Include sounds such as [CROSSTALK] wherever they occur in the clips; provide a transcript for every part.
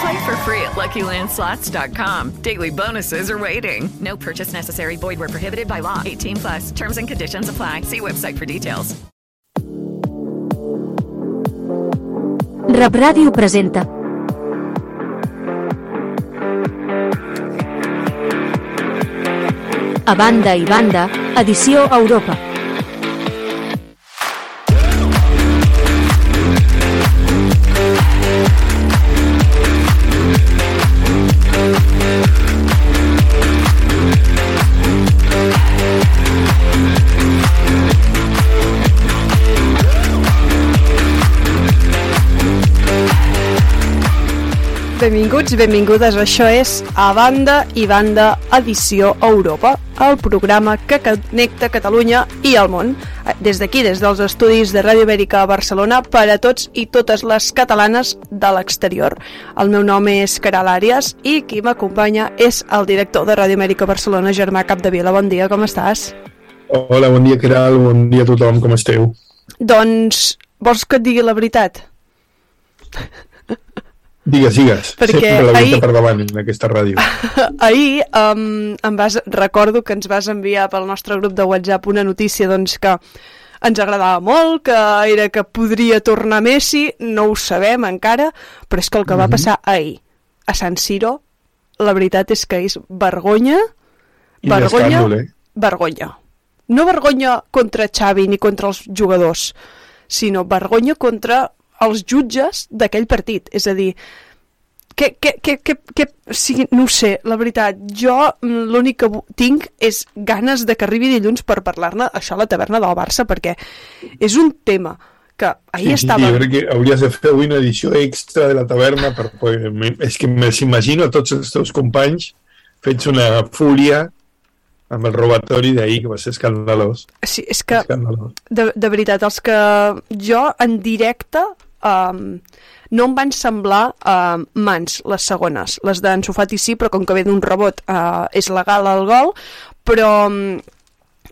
Play for free at LuckyLandSlots.com. Daily bonuses are waiting. No purchase necessary. Void where prohibited by law. 18 plus. Terms and conditions apply. See website for details. Rap Ràdio presenta A banda i banda, edició Europa. Benvinguts, benvingudes. Això és A Banda i Banda Edició Europa, el programa que connecta Catalunya i el món. Des d'aquí, des dels estudis de Ràdio Ibèrica a Barcelona, per a tots i totes les catalanes de l'exterior. El meu nom és Caral Àrias i qui m'acompanya és el director de Ràdio Ibèrica Barcelona, Germà Capdevila. Bon dia, com estàs? Hola, bon dia, Caral. Bon dia a tothom, com esteu? Doncs, vols que et digui la veritat? Digues, digues. Perquè Sempre la ahir- per davant en aquesta ràdio. [LAUGHS] Ahir um, em vas, recordo que ens vas enviar pel nostre grup de WhatsApp una notícia doncs, que ens agradava molt, que era que podria tornar Messi, no ho sabem encara, però és que el que va Mhm. passar ahir a San Siro, la veritat és que és vergonya, I vergonya, eh? vergonya. No vergonya contra Xavi ni contra els jugadors, sinó vergonya contra els jutges d'aquell partit. És a dir, que, que, que, que, que o sigui, no ho sé, la veritat, jo mm, l'únic que tinc és ganes de que arribi dilluns per parlar-ne això a la taverna del Barça, perquè és un tema que ahir Sí, sí, estava... jo crec que hauries de fer avui una edició extra de la taverna per poder... És que me'ls imagino a tots els teus companys fets una fúria amb el robatori d'ahir, que va ser escandalós. Sí, és que Escandalós. de, de veritat, els que jo en directe um, no em van semblar uh, mans, les segones. Les d'en Sofati sí, però com que ve d'un rebot uh, és legal el gol, però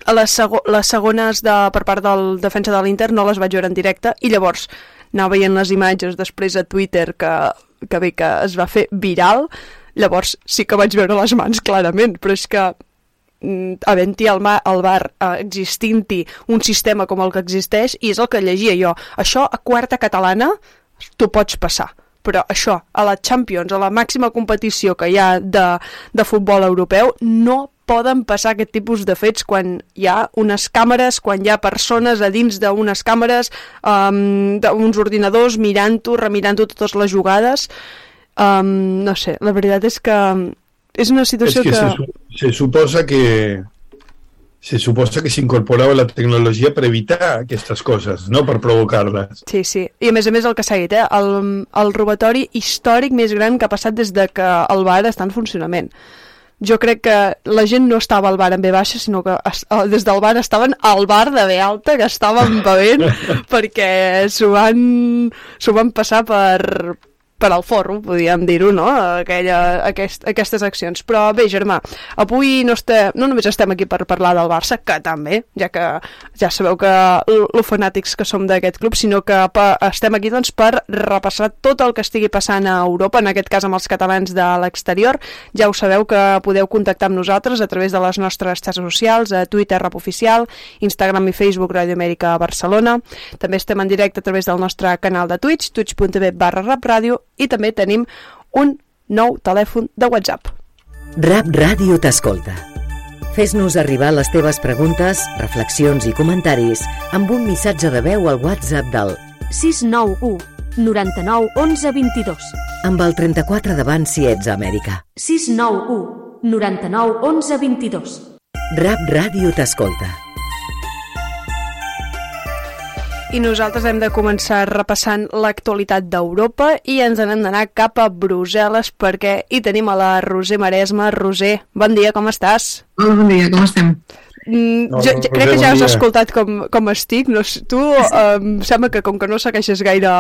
a les, sego les segones de, per part del defensa de l'Inter no les vaig veure en directe i llavors anava veient les imatges després a Twitter que, que bé que es va fer viral llavors sí que vaig veure les mans clarament però és que mm, havent-hi al, al bar eh, existint-hi un sistema com el que existeix i és el que llegia jo això a quarta catalana t'ho pots passar però això, a la Champions, a la màxima competició que hi ha de, de futbol europeu, no poden passar aquest tipus de fets quan hi ha unes càmeres, quan hi ha persones a dins d'unes càmeres, um, d'uns ordinadors, mirant-ho, remirant-ho totes les jugades. Um, no sé, la veritat és que és una És situació que que... se, se suposa que se suposa que s'incorporava la tecnologia per evitar aquestes coses, no per provocar-les. Sí, sí. I a més a més el que s'ha dit, eh? el, el robatori històric més gran que ha passat des de que el bar està en funcionament. Jo crec que la gent no estava al bar en B baixa, sinó que es, eh, des del bar estaven al bar de B alta, que estaven bevent, [LAUGHS] perquè s'ho van, van passar per, per al forro, podríem dir-ho, no? Aquella, aquest, aquestes accions. Però bé, germà, avui no, estem, no només estem aquí per parlar del Barça, que també, ja que ja sabeu que lo fanàtics que som d'aquest club, sinó que estem aquí doncs, per repassar tot el que estigui passant a Europa, en aquest cas amb els catalans de l'exterior. Ja ho sabeu que podeu contactar amb nosaltres a través de les nostres xarxes socials, a Twitter, Rap Oficial, Instagram i Facebook, Ràdio Amèrica Barcelona. També estem en directe a través del nostre canal de Twitch, twitch.tv barra rapradio, i també tenim un nou telèfon de WhatsApp. Rap Ràdio t'escolta. Fes-nos arribar les teves preguntes, reflexions i comentaris amb un missatge de veu al WhatsApp del 691 99 11 22. amb el 34 davant si ets a Amèrica. 691 99 11 22. Rap Ràdio t'escolta. I nosaltres hem de començar repassant l'actualitat d'Europa i ens n'hem d'anar cap a Brussel·les perquè hi tenim a la Roser Maresma. Roser, bon dia, com estàs? Bon dia, com estem? Mm, Hola, jo, jo, Roser, crec que ja has dia. escoltat com, com estic. No, tu em sembla que com que no segueixes gaire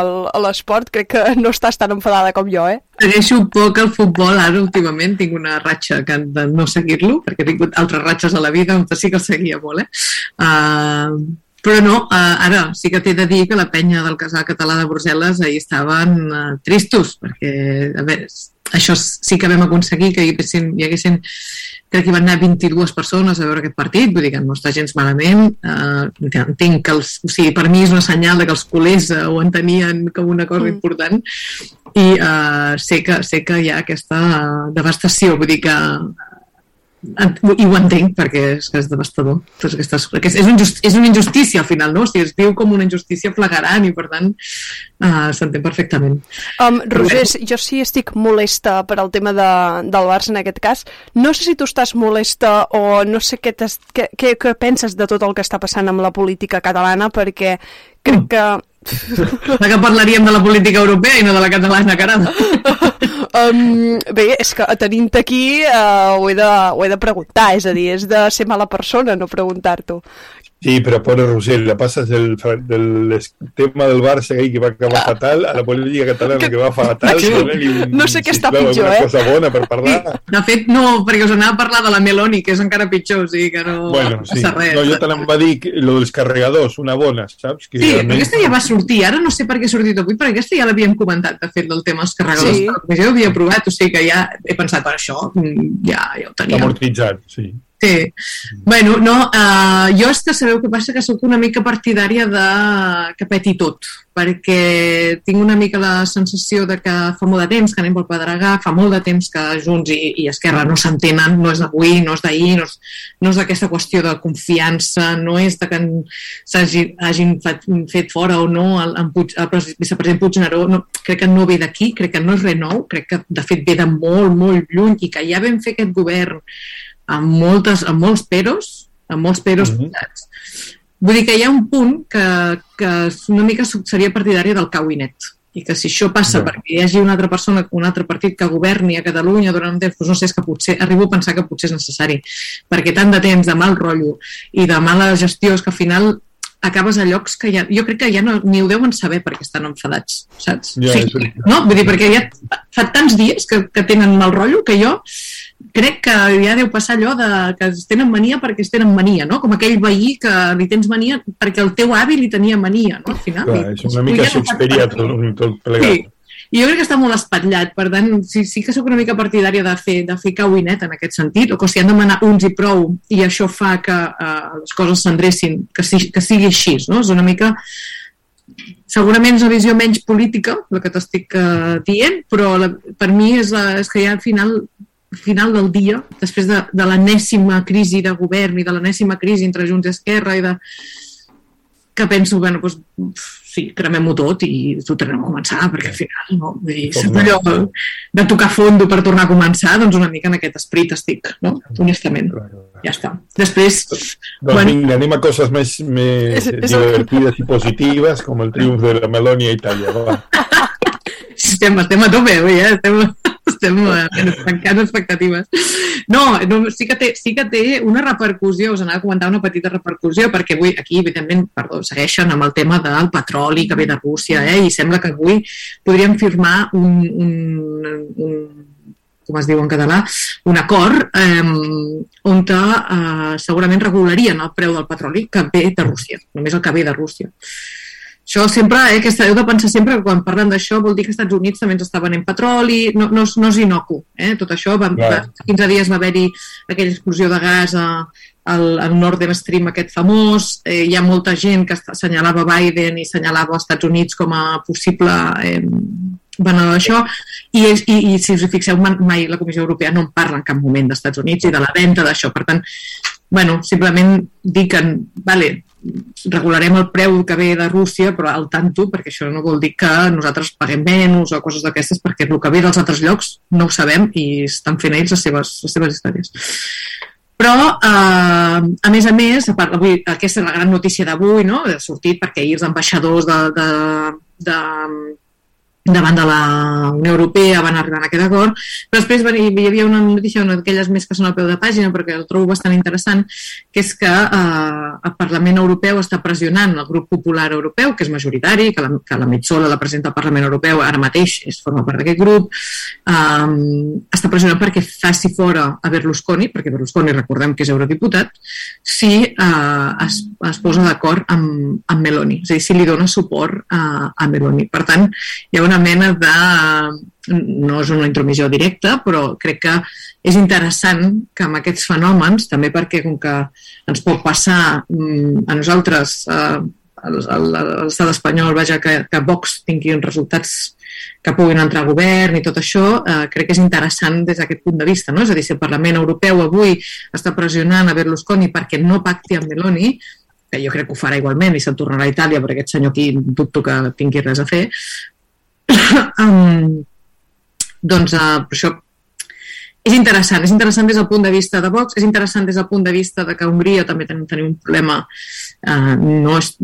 l'esport, crec que no estàs tan enfadada com jo, eh? Segueixo poc el futbol ara últimament, tinc una ratxa que de no seguir-lo, perquè he tingut altres ratxes a la vida on sí que el seguia molt, eh? Uh, però no, uh, ara sí que t'he de dir que la penya del casal català de Brussel·les ahir estaven uh, tristos, perquè a veure, això sí que vam aconseguir que hi haguessin, hi haguessin crec que hi van anar 22 persones a veure aquest partit, vull dir que no està gens malament, uh, entenc que els, o sigui, per mi és una senyal de que els culers uh, ho entenien com una cosa mm. important i uh, sé, que, sé que hi ha aquesta uh, devastació, vull dir que i ho entenc perquè és, que és devastador Totes aquestes, és, és, un just, és una injustícia al final, no? O sigui, es viu com una injustícia flagrant i per tant uh, s'entén perfectament Um, Roger, jo sí estic molesta per al tema de, del Barça en aquest cas. No sé si tu estàs molesta o no sé què, què, què, què penses de tot el que està passant amb la política catalana, perquè crec que... [LAUGHS] de que parlaríem de la política europea i no de la catalana, carada Um, [LAUGHS] bé, és que tenint-te aquí uh, ho, he de, ho he de preguntar, és a dir, és de ser mala persona no preguntar-t'ho. Sí, pero pobre Roger, la pasas del, del tema del Barça ahí que va a acabar fatal a la política catalana que va fatal. Sí. Dona-li un, No sé què està sisplau, pitjor, eh? cosa bona per parlar. De fet, no, perquè us anava a parlar de la Meloni, que és encara pitjor, o sigui que no Bueno, sí. passa res. No, jo te l'em va dir que lo dels carregadors, una bona, saps? Que Sí, realment- aquesta ja va sortir, ara no sé per què ha sortit avui, perquè aquesta ja l'havíem comentat, de fet, del tema dels carregadors. Sí. Sí. La comissió havia aprovat, o sigui que ja he pensat, per això mm, ja, ja ho teníem. amortitzat, sí. Sí. Bueno, no, uh, jo és que sabeu què passa, que sóc una mica partidària de que peti tot, perquè tinc una mica la sensació de que fa molt de temps que anem pel pedregar, fa molt de temps que Junts i, i Esquerra no s'entenen, no és d'avui, no és d'ahir, no és, no és d'aquesta qüestió de confiança, no és de que en- s'hagi- hagin fet, fet fora o no el, en Puig, el pres- vicepresident Puigneró, no, crec que no ve d'aquí, crec que no és res nou, crec que de fet ve de molt, molt lluny i que ja vam fer aquest govern amb, moltes, amb molts peros, amb molts peros Mhm. posats. Vull dir que hi ha un punt que, que una mica seria partidària del cauinet i que si això passa Ja. perquè hi hagi una altra persona, un altre partit que governi a Catalunya durant un temps, doncs no sé, és que potser, arribo a pensar que potser és necessari, perquè tant de temps de mal rotllo i de mala gestió és que al final acabes a llocs que ja, jo crec que ja no, ni ho deuen saber perquè estan enfadats, saps? Ja, és veritat. no? Vull dir, perquè ja fa tants dies que, que tenen mal rotllo que jo crec que ja deu passar allò de que es tenen mania perquè es tenen mania, no? Com aquell veí que li tens mania perquè el teu avi li tenia mania, no? Al final. Clar, és una mica per tot, tot plegat. Sí. I jo crec que està molt espatllat, per tant, sí, sí que sóc una mica partidària de fer, de fer cauinet en aquest sentit, o que si han de manar uns i prou, i això fa que uh, les coses s'endrecin, que, si, que sigui així, no? És una mica segurament és una visió menys política, la que t'estic uh, dient, però la, per mi és, la, és que ja al final final del dia, després de, de l'enèsima crisi de govern i de l'enèsima crisi entre Junts i Esquerra i de que penso, bueno, doncs, sí, cremem-ho tot i ho tornem a començar, perquè al final, no? És allò de tocar fondo per tornar a començar, doncs una mica en aquest esperit estic, no? Honestament. Ja està. Després, Doncs Bueno. vinga, anem a coses més, més És- és- divertides i positives, com el triomf de la Meloni a Itàlia. Va. [LAUGHS] estem, estem a tope avui, eh? Estem, estem eh, tancant expectatives. No, no sí, que té, sí que té una repercussió, us anava a comentar una petita repercussió, perquè avui aquí, evidentment, perdó, segueixen amb el tema del petroli que ve de Rússia, eh? i sembla que avui podríem firmar un, un, un com es diu en català, un acord eh, on eh, segurament regularien el preu del petroli que ve de Rússia, només el que ve de Rússia. Això sempre, eh, aquesta, heu de pensar sempre que quan parlen d'això vol dir que als Estats Units també ens està venent petroli, no, no, no és inocu, eh? tot això. Va, va, fa 15 dies va haver-hi aquella explosió de gas a, al, al Nord Stream aquest famós, eh, hi ha molta gent que assenyalava Biden i assenyalava els Estats Units com a possible eh, van a això, i, i, i si us hi fixeu, mai- mai la Comissió Europea no en parla en cap moment dels Estats Units i de la venda d'això. Per tant, bueno, simplement dir que, vale, regularem el preu que ve de Rússia, però al tanto, perquè això no vol dir que nosaltres paguem menys o coses d'aquestes, perquè el que ve dels altres llocs no ho sabem i estan fent ells les seves, les seves històries. Però, eh, a més a més, a part, avui, aquesta és la gran notícia d'avui, no? ha sortit perquè ahir els ambaixadors de, de, de, davant de la Unió Europea van arribar a aquest acord, però després hi havia una notícia, una d'aquelles més que són al peu de pàgina, perquè el trobo bastant interessant, que és que eh, el Parlament Europeu està pressionant el grup popular europeu, que és majoritari, que la, que la Metzola la presenta al Parlament Europeu, ara mateix és forma part d'aquest grup, eh, està pressionant perquè faci fora a Berlusconi, perquè Berlusconi recordem que és eurodiputat, si eh, es, es posa d'acord amb, amb Meloni, és a dir, si li dona suport a, a Meloni. Per tant, hi ha una mena de... no és una intromissió directa, però crec que és interessant que amb aquests fenòmens, també perquè com que ens pot passar mm, a nosaltres, eh, al- al- a l'estat espanyol, vaja, que, que Vox tingui uns resultats que puguin entrar a govern i tot això, eh, crec que és interessant des d'aquest punt de vista. No? És a dir, si el Parlament Europeu avui està pressionant a Berlusconi perquè no pacti amb Meloni, que jo crec que ho farà igualment i se'n tornarà a Itàlia perquè aquest senyor aquí dubto que tingui res a fer, [COUGHS] um, doncs uh, això és interessant, és interessant des del punt de vista de Vox, és interessant des del punt de vista de que Hongria també tenim, tenim un problema eh, no és,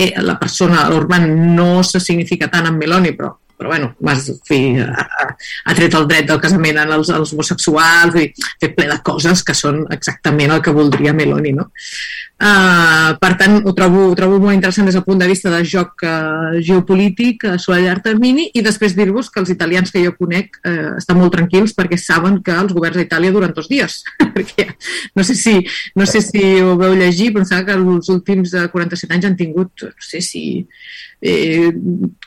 eh, la persona, l'Orban no se significa tant amb Meloni, però però bueno, vas, fi, ha, ha- ha tret el dret del casament als, als homosexuals, ha fet ple de coses que són exactament el que voldria Meloni, no? Uh, per tant, ho trobo, ho trobo molt interessant des del punt de vista de joc uh, geopolític uh, llarg termini i després dir-vos que els italians que jo conec uh, estan molt tranquils perquè saben que els governs a Itàlia duren dos dies [LAUGHS] perquè no sé si, no sé si ho veu llegir però em que els últims eh, 47 anys han tingut, no sé si eh,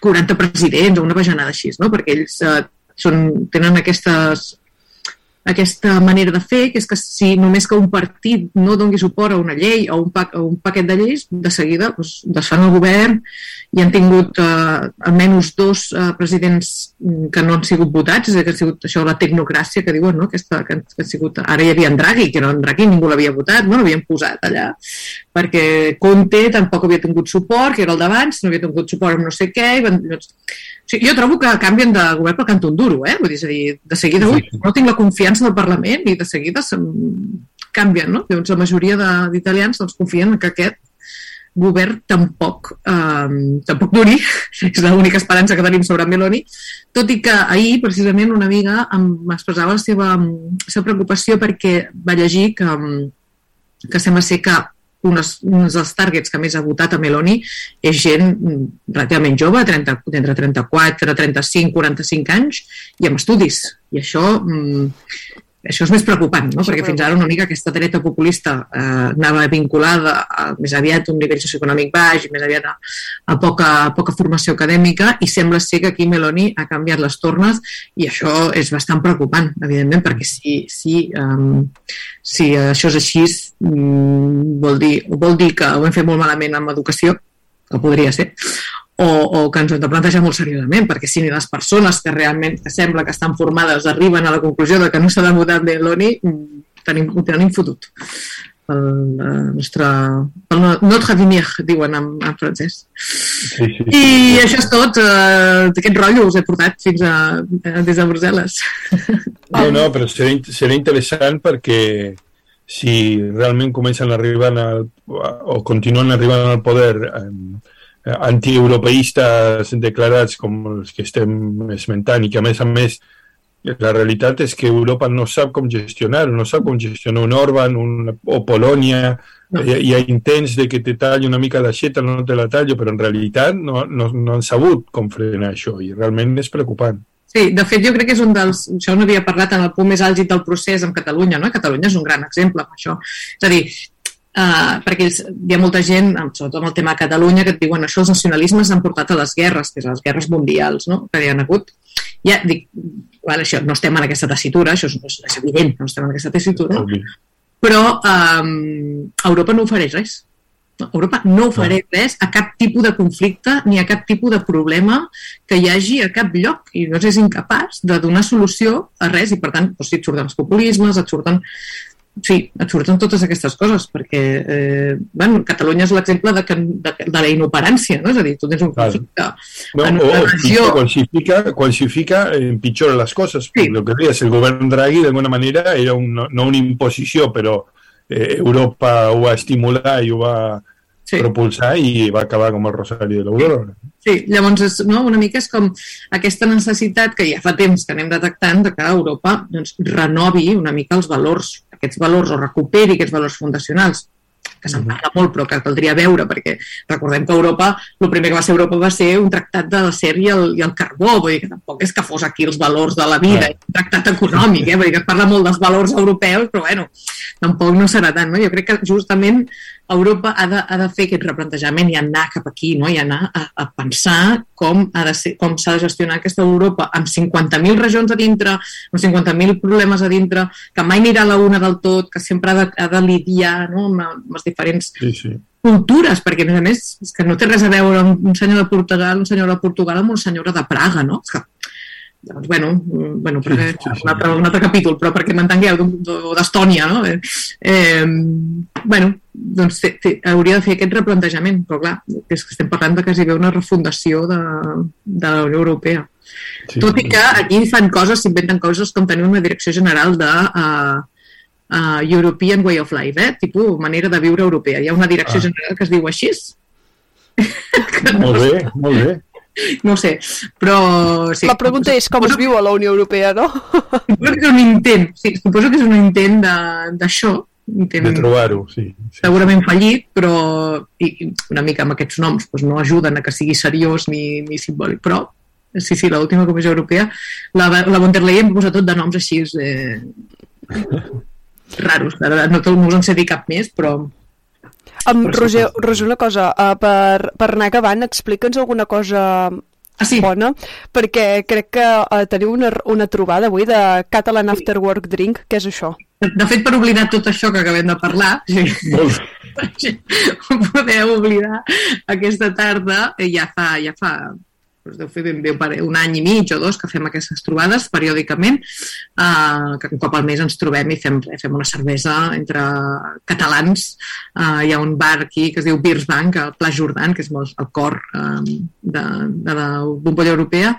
40 presidents o una bajanada així, no? perquè ells eh, són, tenen aquestes aquesta manera de fer, que és que si només que un partit no dongui suport a una llei o un, pa un paquet de lleis, de seguida doncs, desfan el govern i han tingut eh, almenys dos eh, presidents que no han sigut votats, és a dir, que ha sigut això la tecnocràcia que diuen, no? Aquesta, que, han- que ha sigut, ara hi havia en Draghi, que no en Draghi ningú l'havia votat, no l'havien posat allà, perquè Conte tampoc havia tingut suport, que era el d'abans, no havia tingut suport amb no sé què, i van, doncs, sigui, jo trobo que canvien de govern pel cantó duro, eh? Vull dir, és a dir, de seguida, ui, no tinc la confiança del Parlament i de seguida se'm canvien, no? Llavors la majoria d'italians doncs, confien que aquest govern tampoc, eh, tampoc duri, [LAUGHS] és l'única esperança que tenim sobre Meloni, tot i que ahir, precisament, una amiga em expressava la seva, la seva preocupació perquè va llegir que, em, que sembla ser que un dels, un dels targets que més ha votat a Meloni és gent relativament jove, 30, entre 34, 35, 45 anys, i amb estudis. I això, mm, això és més preocupant, no? perquè fins ara una mica aquesta dreta populista eh, anava vinculada a, més aviat a un nivell socioeconòmic baix i més aviat a, a, poca, a poca formació acadèmica i sembla ser que aquí Meloni ha canviat les tornes i això és bastant preocupant, evidentment, perquè si, si, um, si això és així mm, vol, dir, vol dir que ho hem fet molt malament amb educació, que podria ser, o, o que ens ho hem de plantejar molt seriosament, perquè si les persones que realment que sembla que estan formades arriben a la conclusió de que no s'ha de votar Meloni, mm, tenim, ho tenim fotut. El, el nostre, el notre avenir, diuen en, en francès. Sí, sí, I això és tot. Eh, aquest rotllo us he portat fins a, a des de Brussel·les. No, no, però serà, serà interessant perquè si realment comencen arribant al, o continuen arribant al poder eh, antieuropeistes declarats com els que estem esmentant i que a més a més la realitat és que Europa no sap com gestionar, no sap com gestionar un Orban un, o Polònia, hi, hi ha intents de que te talli una mica l'aixeta, no te la tallo, però en realitat no, no, no han sabut com frenar això i realment és preocupant. Sí, de fet, jo crec que és un dels... Això no havia parlat en el punt més àlgid del procés amb Catalunya, no? Catalunya és un gran exemple amb això. És a dir, uh, perquè ells, hi ha molta gent, sobretot amb el tema de Catalunya, que et diuen això els nacionalismes han portat a les guerres, que és les guerres mundials, no? que hi ha hagut. Ja, dic, vale, això, no estem en aquesta tessitura, això és, és evident, no estem en aquesta tessitura, Obvi. però um, Europa no ofereix res. Europa no ofereix res a cap tipus de conflicte ni a cap tipus de problema que hi hagi a cap lloc i no és incapaç de donar solució a res i per tant doncs, sí, et surten els populismes, et surten sí, et surten totes aquestes coses, perquè eh, bueno, Catalunya és l'exemple de, que- de, de la inoperància, no? És a dir, tu tens un conflicte No, en una o regió... pitjor, qualifica, qualifica eh, empitjora las cosas. Lo que decías, el gobierno Draghi, de alguna manera, era un, no una imposició, però eh, Europa ho va estimular i ho va Sí. propulsar i va acabar com el Rosari de l'Aurora. Sí, llavors és, no, una mica és com aquesta necessitat que ja fa temps que anem detectant de que Europa doncs, renovi una mica els valors, aquests valors o recuperi aquests valors fundacionals que se'n parla molt però que caldria veure perquè recordem que Europa, el primer que va ser Europa va ser un tractat de l'acer i, el, i el carbó, vull dir que tampoc és que fos aquí els valors de la vida, Ah. un tractat econòmic, eh? vull dir que es parla molt dels valors europeus, però bueno, tampoc no serà tant, no? Jo crec que justament Europa ha de, ha de fer aquest replantejament i anar cap aquí, no? i anar a, a pensar com ha de ser, com s'ha de gestionar aquesta Europa amb 50.000 regions a dintre, amb 50.000 problemes a dintre, que mai anirà la una del tot, que sempre ha de, ha de lidiar no? amb, amb les diferents Sí, sí. cultures, perquè a més a més és que no té res a veure un senyor de Portugal, un senyor de Portugal amb una senyora de Praga, no? És que, doncs, bueno, mm, bueno perquè, Sí, sí, sí. Un, altre, un altre capítol, però perquè m'entengueu, d'Estònia, no? Eh, eh, bueno, doncs té, té, hauria de fer aquest replantejament, però clar, és que estem parlant de que hi ve una refundació de, de la Unió Europea. Sí. Tot i que aquí fan coses, s'inventen coses com tenir una direcció general de uh, uh, European Way of Life, eh? tipus manera de viure europea. Hi ha una direcció Ah. general que es diu així, [LAUGHS] Molt bé, molt bé. [LAUGHS] no ho sé, però... Sí, La pregunta és com es viu a la Unió Europea, no? [LAUGHS] Suposo que és un intent, sí, suposo que és un intent de- d'això, intent De trobar-ho, sí. sí. segurament fallit, però i, i una mica amb aquests noms doncs no ajuden a que sigui seriós ni, ni simbòlic, però sí, sí, l'última Comissió Europea, la, la von der Leyen posa tot de noms així eh, [LAUGHS] raros, la veritat, no, tot- no us en sé dir cap més, però Sí, Roger, sí. Roger, una cosa, uh, per, per anar acabant, explica'ns alguna cosa ah, sí. bona, perquè crec que uh, teniu una, una trobada avui de Catalan After Work Drink, què és això? de fet per oblidar tot això que acabem de parlar [LAUGHS] podeu oblidar aquesta tarda eh, ja fa, ja fa doncs deu fer ben bé un any i mig o dos que fem aquestes trobades periòdicament. Uh, que un cop al mes ens trobem i fem, fem una cervesa entre catalans. Uh, hi ha un bar aquí que es diu Beers Bank al Pla Jordan, que és molt el cor um, de, de la bombolla europea.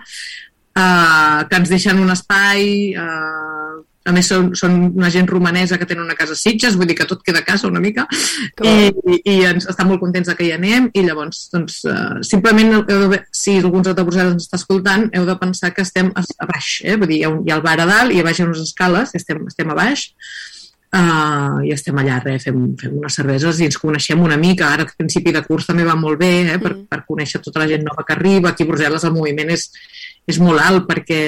Uh, que ens deixen un espai uh, a més són, són una gent romanesa que tenen una casa a Sitges, vull dir que tot queda a casa una mica. I, i, i ens estan molt contents que hi anem i llavors doncs, uh, simplement heu de, si algun de Brussel·les ens està escoltant heu de pensar que estem a, a baix eh? vull dir, hi ha, un, hi ha el bar a dalt i a baix hi ha unes escales i estem, estem a baix Uh, i estem allà, res, fem, fem unes cerveses i ens coneixem una mica. Ara, a principi de curs també va molt bé, eh, per, per conèixer tota la gent nova que arriba. Aquí a Brussel·les el moviment és, és molt alt perquè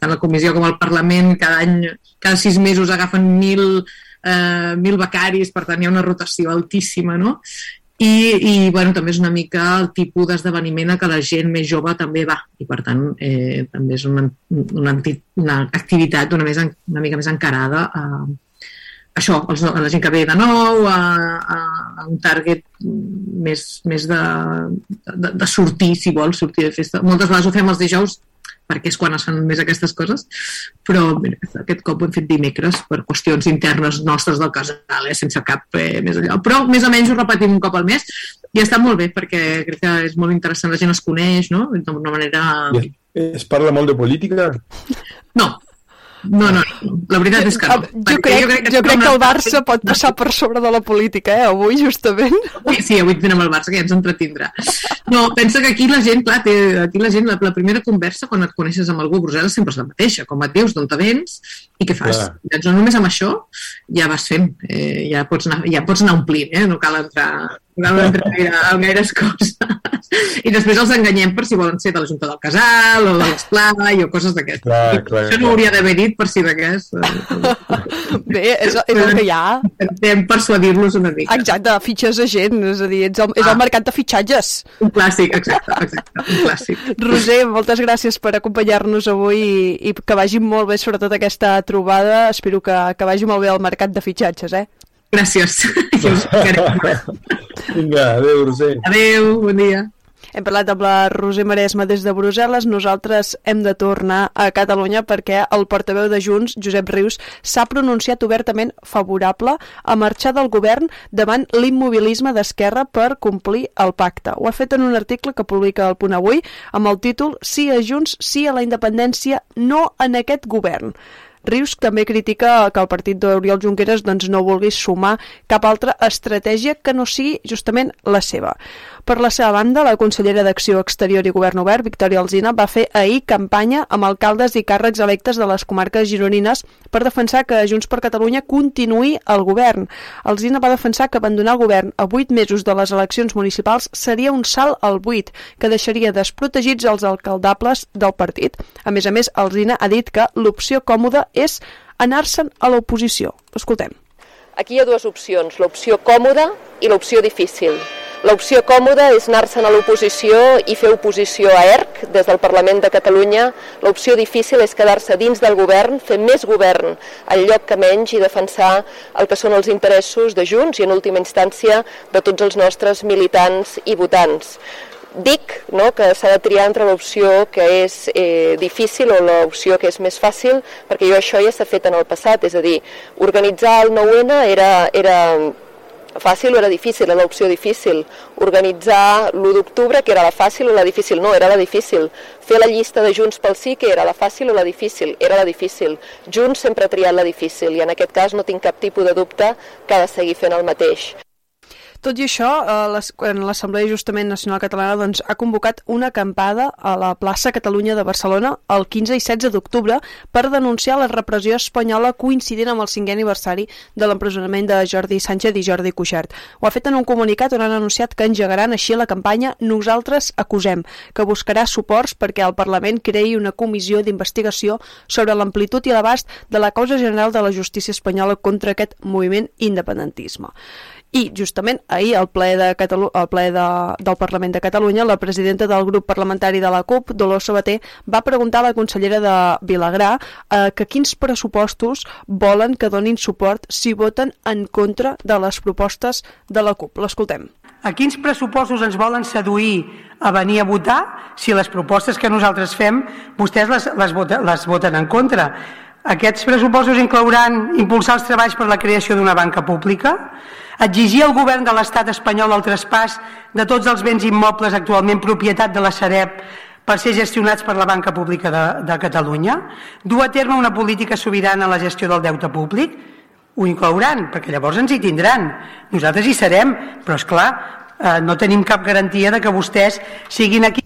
tant la comissió com el Parlament cada any, cada sis mesos agafen mil, eh, mil becaris, per tant hi ha una rotació altíssima, no? I, i bueno, també és una mica el tipus d'esdeveniment a què la gent més jove també va i per tant eh, també és una, una, una activitat una, més, una mica més encarada a, això, els, a la gent que ve de nou, a, a, a un target més, més de, de, de sortir, si vols, sortir de festa. Moltes vegades ho fem els dijous perquè és quan es fan més aquestes coses, però mira, aquest cop ho hem fet dimecres per qüestions internes nostres del casal, eh, sense cap eh, més allò. Però més o menys ho repetim un cop al mes i està molt bé perquè crec que és molt interessant, la gent es coneix, no?, d'una manera... Es parla molt de política? No, no, no, la veritat és que no. jo perquè crec, jo crec que el Barça pot passar per sobre de la política, eh, avui, justament. Sí, sí, avui tindrem el Barça, que ja ens entretindrà. No, pensa que aquí la gent, clar, té, aquí la gent, la, la primera conversa quan et coneixes amb algú a Brussel·les sempre és la mateixa, com et dius, d'on te vens i què fas. Clar. Doncs no només amb això ja vas fent, eh, ja, pots anar, ja pots anar omplint, eh? no cal entrar, no entrar gaire, en gaires coses. [LAUGHS] I després els enganyem per si volen ser de la Junta del Casal o de l'Esplai o coses d'aquestes. Clar, clar, Això no hauria d'haver dit per si és. [LAUGHS] Bé, és, és el que hi ha. Intentem persuadir-los una mica. Exacte, fitxes a gent, és a dir, ets el, és Ah. el mercat de fitxatges. Un clàssic, exacte, exacte, un clàssic. [LAUGHS] Roser, moltes gràcies per acompanyar-nos avui i, i que vagi molt bé, sobretot aquesta trobada. Espero que, que vagi molt bé el mercat de fitxatges, eh? Gràcies. [LAUGHS] Vinga, adéu, Roser. Adéu, bon dia. Hem parlat amb la Roser Maresma des de Brussel·les. Nosaltres hem de tornar a Catalunya perquè el portaveu de Junts, Josep Rius, s'ha pronunciat obertament favorable a marxar del govern davant l'immobilisme d'Esquerra per complir el pacte. Ho ha fet en un article que publica el Punt Avui amb el títol Sí a Junts, sí a la independència, no en aquest govern. Rius també critica que el partit d'Oriol Junqueras doncs, no vulgui sumar cap altra estratègia que no sigui justament la seva. Per la seva banda, la consellera d'Acció Exterior i Govern Obert, Victòria Alzina, va fer ahir campanya amb alcaldes i càrrecs electes de les comarques gironines per defensar que Junts per Catalunya continuï al govern. Alzina va defensar que abandonar el govern a vuit mesos de les eleccions municipals seria un salt al buit, que deixaria desprotegits els alcaldables del partit. A més a més, Alzina ha dit que l'opció còmoda és anar-se'n a l'oposició. Escoltem. Aquí hi ha dues opcions, l'opció còmoda i l'opció difícil. L'opció còmoda és anar-se'n a l'oposició i fer oposició a ERC des del Parlament de Catalunya. L'opció difícil és quedar-se dins del govern, fer més govern en lloc que menys i defensar el que són els interessos de Junts i en última instància de tots els nostres militants i votants dic no, que s'ha de triar entre l'opció que és eh, difícil o l'opció que és més fàcil, perquè jo això ja s'ha fet en el passat, és a dir, organitzar el 9-N era, era fàcil o era difícil, era l'opció difícil. Organitzar l'1 d'octubre, que era la fàcil o la difícil, no, era la difícil. Fer la llista de Junts pel Sí, que era la fàcil o la difícil, era la difícil. Junts sempre ha triat la difícil i en aquest cas no tinc cap tipus de dubte que ha de seguir fent el mateix. Tot i això, eh, l'Assemblea Justament Nacional Catalana doncs, ha convocat una acampada a la plaça Catalunya de Barcelona el 15 i 16 d'octubre per denunciar la repressió espanyola coincidint amb el cinquè aniversari de l'empresonament de Jordi Sánchez i Jordi Cuixart. Ho ha fet en un comunicat on han anunciat que engegaran així la campanya Nosaltres acusem, que buscarà suports perquè el Parlament creï una comissió d'investigació sobre l'amplitud i l'abast de la causa general de la justícia espanyola contra aquest moviment independentisme. I justament ahir al ple, de Catalu al ple de, del Parlament de Catalunya la presidenta del grup parlamentari de la CUP, Dolors Sabater, va preguntar a la consellera de Vilagrà eh, que quins pressupostos volen que donin suport si voten en contra de les propostes de la CUP. L'escoltem. A quins pressupostos ens volen seduir a venir a votar si les propostes que nosaltres fem vostès les, les, vota, les voten en contra? Aquests pressupostos inclouran impulsar els treballs per la creació d'una banca pública, exigir al govern de l'estat espanyol el traspàs de tots els béns immobles actualment propietat de la Sareb per ser gestionats per la Banca Pública de, de Catalunya, dur a terme una política sobirana en la gestió del deute públic, ho inclouran, perquè llavors ens hi tindran. Nosaltres hi serem, però és clar, eh, no tenim cap garantia de que vostès siguin aquí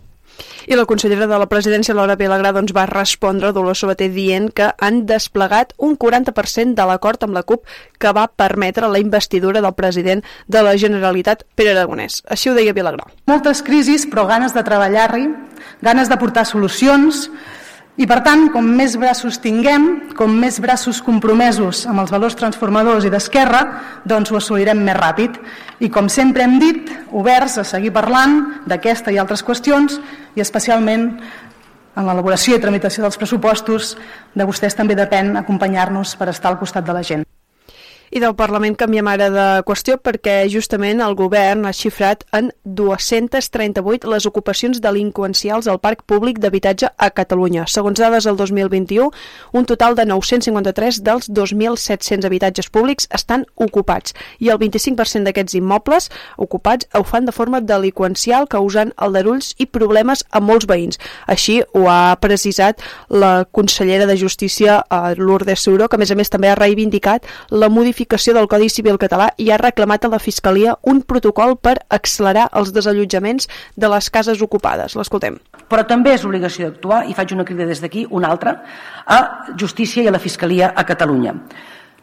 i la consellera de la presidència, Laura Vilagrà, doncs, va respondre a Dolors Sabater dient que han desplegat un 40% de l'acord amb la CUP que va permetre la investidura del president de la Generalitat, Pere Aragonès. Així ho deia Vilagrà. Moltes crisis, però ganes de treballar-hi, ganes de portar solucions, i per tant, com més braços tinguem, com més braços compromesos amb els valors transformadors i d'esquerra, doncs ho assolirem més ràpid. I com sempre hem dit, oberts a seguir parlant d'aquesta i altres qüestions i especialment en l'elaboració i tramitació dels pressupostos de vostès també depèn acompanyar-nos per estar al costat de la gent. I del Parlament canviem ara de qüestió perquè justament el govern ha xifrat en 238 les ocupacions delinqüencials al parc públic d'habitatge a Catalunya. Segons dades del 2021, un total de 953 dels 2.700 habitatges públics estan ocupats i el 25% d'aquests immobles ocupats ho fan de forma delinqüencial causant aldarulls i problemes a molts veïns. Així ho ha precisat la consellera de Justícia, eh, Lourdes Suro, que a més a més també ha reivindicat la modificació modificació del Codi Civil català i ha reclamat a la Fiscalia un protocol per accelerar els desallotjaments de les cases ocupades. L'escoltem. Però també és obligació d'actuar, i faig una crida des d'aquí, una altra, a Justícia i a la Fiscalia a Catalunya.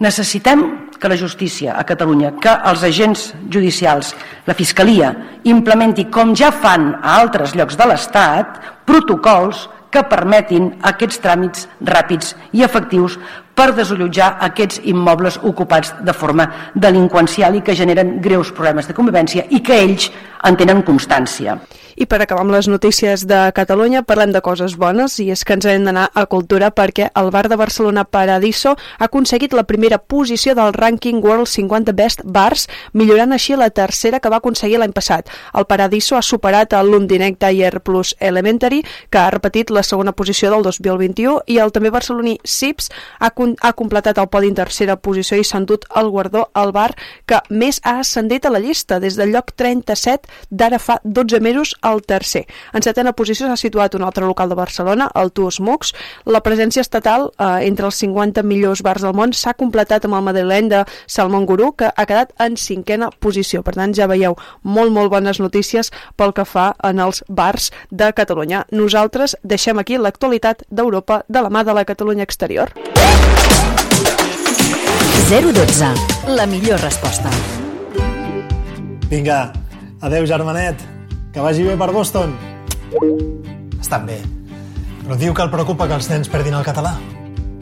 Necessitem que la justícia a Catalunya, que els agents judicials, la Fiscalia, implementi, com ja fan a altres llocs de l'Estat, protocols que permetin aquests tràmits ràpids i efectius per desallotjar aquests immobles ocupats de forma delinqüencial i que generen greus problemes de convivència i que ells en tenen constància. I per acabar amb les notícies de Catalunya, parlem de coses bones i és que ens hem d'anar a cultura perquè el bar de Barcelona Paradiso ha aconseguit la primera posició del rànquing World 50 Best Bars, millorant així la tercera que va aconseguir l'any passat. El Paradiso ha superat el Londinec Tire Plus Elementary, que ha repetit la segona posició del 2021, i el també barceloní Sips ha, ha completat el podi en tercera posició i s'ha endut el guardó al bar que més ha ascendit a la llista des del lloc 37 d'ara fa 12 mesos al tercer. En setena posició s'ha situat un altre local de Barcelona, el Tuos Mux. La presència estatal eh, entre els 50 millors bars del món s'ha completat amb el madrileny de Salmon Gurú, que ha quedat en cinquena posició. Per tant, ja veieu molt, molt bones notícies pel que fa en els bars de Catalunya. Nosaltres deixem aquí l'actualitat d'Europa de la mà de la Catalunya exterior. 012. La millor resposta. Vinga, adeu germanet. Que vagi bé per Boston. Estan bé. Però diu que el preocupa que els nens perdin el català.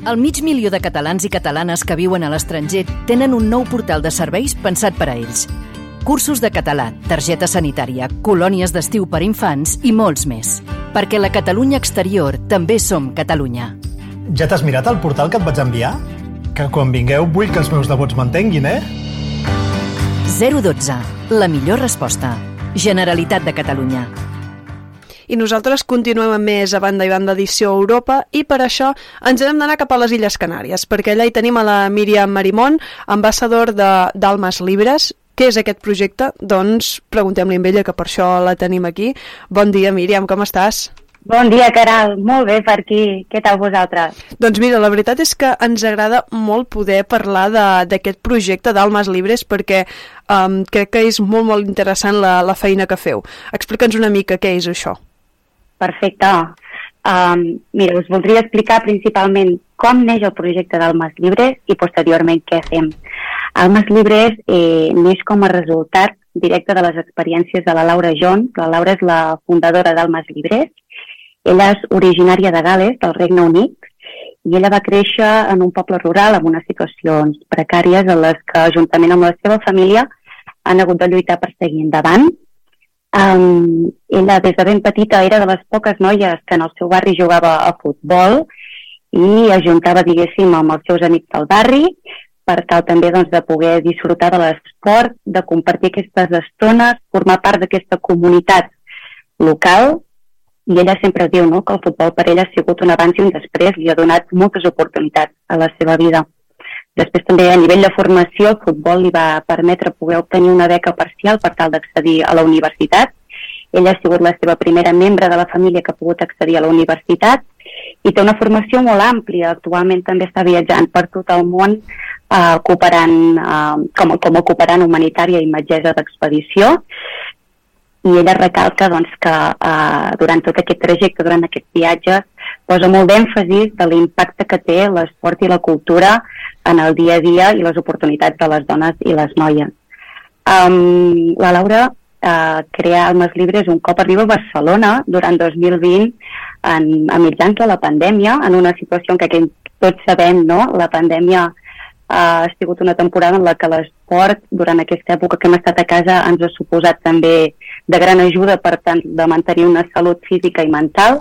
El mig milió de catalans i catalanes que viuen a l'estranger tenen un nou portal de serveis pensat per a ells. Cursos de català, targeta sanitària, colònies d'estiu per infants i molts més. Perquè la Catalunya exterior també som Catalunya. Ja t'has mirat el portal que et vaig enviar? Que quan vingueu vull que els meus devots m'entenguin, eh? 012. La millor resposta. Generalitat de Catalunya. I nosaltres continuem amb més a banda i banda edició Europa i per això ens hem d'anar cap a les Illes Canàries, perquè allà hi tenim a la Míriam Marimón, ambaixador d'Almes Libres. Què és aquest projecte? Doncs preguntem-li amb ella, que per això la tenim aquí. Bon dia, Míriam, com estàs? Bon dia, Caral. Molt bé per aquí. Què tal vosaltres? Doncs mira, la veritat és que ens agrada molt poder parlar d'aquest projecte d'Almes Libres perquè um, crec que és molt, molt interessant la, la feina que feu. Explica'ns una mica què és això. Perfecte. Um, mira, us voldria explicar principalment com neix el projecte d'Almes Libres i posteriorment què fem. Almes Libres eh, neix com a resultat directe de les experiències de la Laura John. La Laura és la fundadora d'Almes Libres ella és originària de Gales, del Regne Unit, i ella va créixer en un poble rural amb unes situacions precàries en les que, juntament amb la seva família, han hagut de lluitar per seguir endavant. Um, ella, des de ben petita, era de les poques noies que en el seu barri jugava a futbol i ajuntava, diguéssim, amb els seus amics del barri per tal també doncs, de poder disfrutar de l'esport, de compartir aquestes estones, formar part d'aquesta comunitat local i ella sempre diu no, que el futbol per ella ha sigut un abans i un després, li ha donat moltes oportunitats a la seva vida. Després també a nivell de formació el futbol li va permetre poder obtenir una beca parcial per tal d'accedir a la universitat. Ella ha sigut la seva primera membre de la família que ha pogut accedir a la universitat i té una formació molt àmplia. Actualment també està viatjant per tot el món eh, cooperant, eh, com, com a cooperant humanitària i metgessa d'expedició i ella recalca doncs, que eh, durant tot aquest trajecte, durant aquest viatge, posa molt d'èmfasis de l'impacte que té l'esport i la cultura en el dia a dia i les oportunitats de les dones i les noies. Um, la Laura uh, crea Almes Libres un cop arriba a Barcelona durant 2020 en, a mitjans de la pandèmia, en una situació en què tots sabem, no? la pandèmia ha sigut una temporada en la que l'esport, durant aquesta època que hem estat a casa, ens ha suposat també de gran ajuda per tant de mantenir una salut física i mental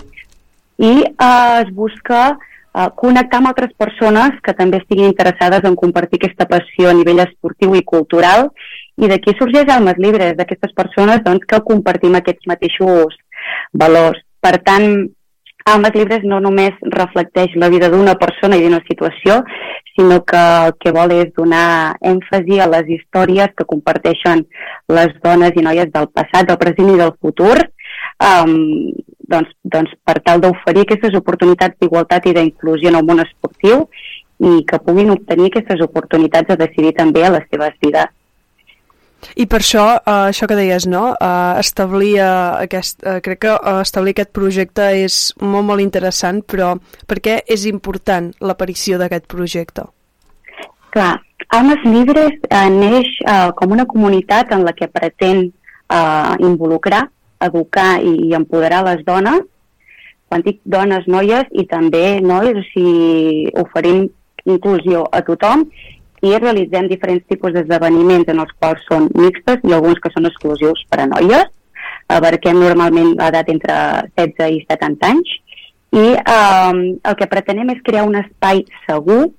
i eh, es busca eh, connectar amb altres persones que també estiguin interessades en compartir aquesta passió a nivell esportiu i cultural i d'aquí sorgeix Almes Libres, d'aquestes persones doncs, que compartim aquests mateixos valors. Per tant, Almes Libres no només reflecteix la vida d'una persona i d'una situació, sinó que el que vol és donar èmfasi a les històries que comparteixen les dones i noies del passat, del present i del futur, um, doncs, doncs per tal d'oferir aquestes oportunitats d'igualtat i d'inclusió en el món esportiu i que puguin obtenir aquestes oportunitats de decidir també a les seves vides. I per això, uh, això que deies, no? Uh, establir uh, aquest, uh, crec que uh, establir aquest projecte és molt, molt interessant, però per què és important l'aparició d'aquest projecte? Clar, Almes Libres uh, neix uh, com una comunitat en la que pretén uh, involucrar, educar i, i empoderar les dones Quan dic dones, noies i també nois, o sigui, oferim inclusió a tothom i realitzem diferents tipus d'esdeveniments en els quals són mixtes i alguns que són exclusius per a noies. Abarquem normalment l'edat entre 16 i 70 anys i eh, el que pretenem és crear un espai segur,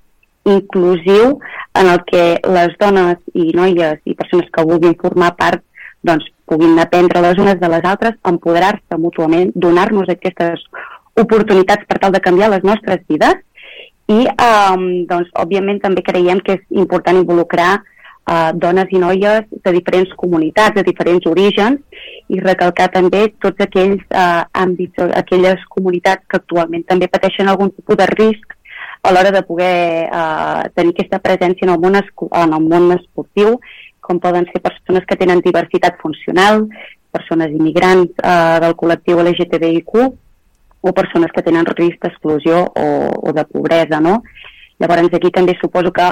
inclusiu, en el que les dones i noies i persones que vulguin formar part doncs, puguin aprendre les unes de les altres, empoderar-se mútuament, donar-nos aquestes oportunitats per tal de canviar les nostres vides i, um, doncs, òbviament, també creiem que és important involucrar uh, dones i noies de diferents comunitats, de diferents orígens, i recalcar també tots aquells uh, àmbits, aquelles comunitats que actualment també pateixen algun tipus de risc a l'hora de poder uh, tenir aquesta presència en el, món en el món esportiu, com poden ser persones que tenen diversitat funcional, persones immigrants uh, del col·lectiu LGTBIQ, o persones que tenen risc d'exclusió o, o de pobresa, no? Llavors aquí també suposo que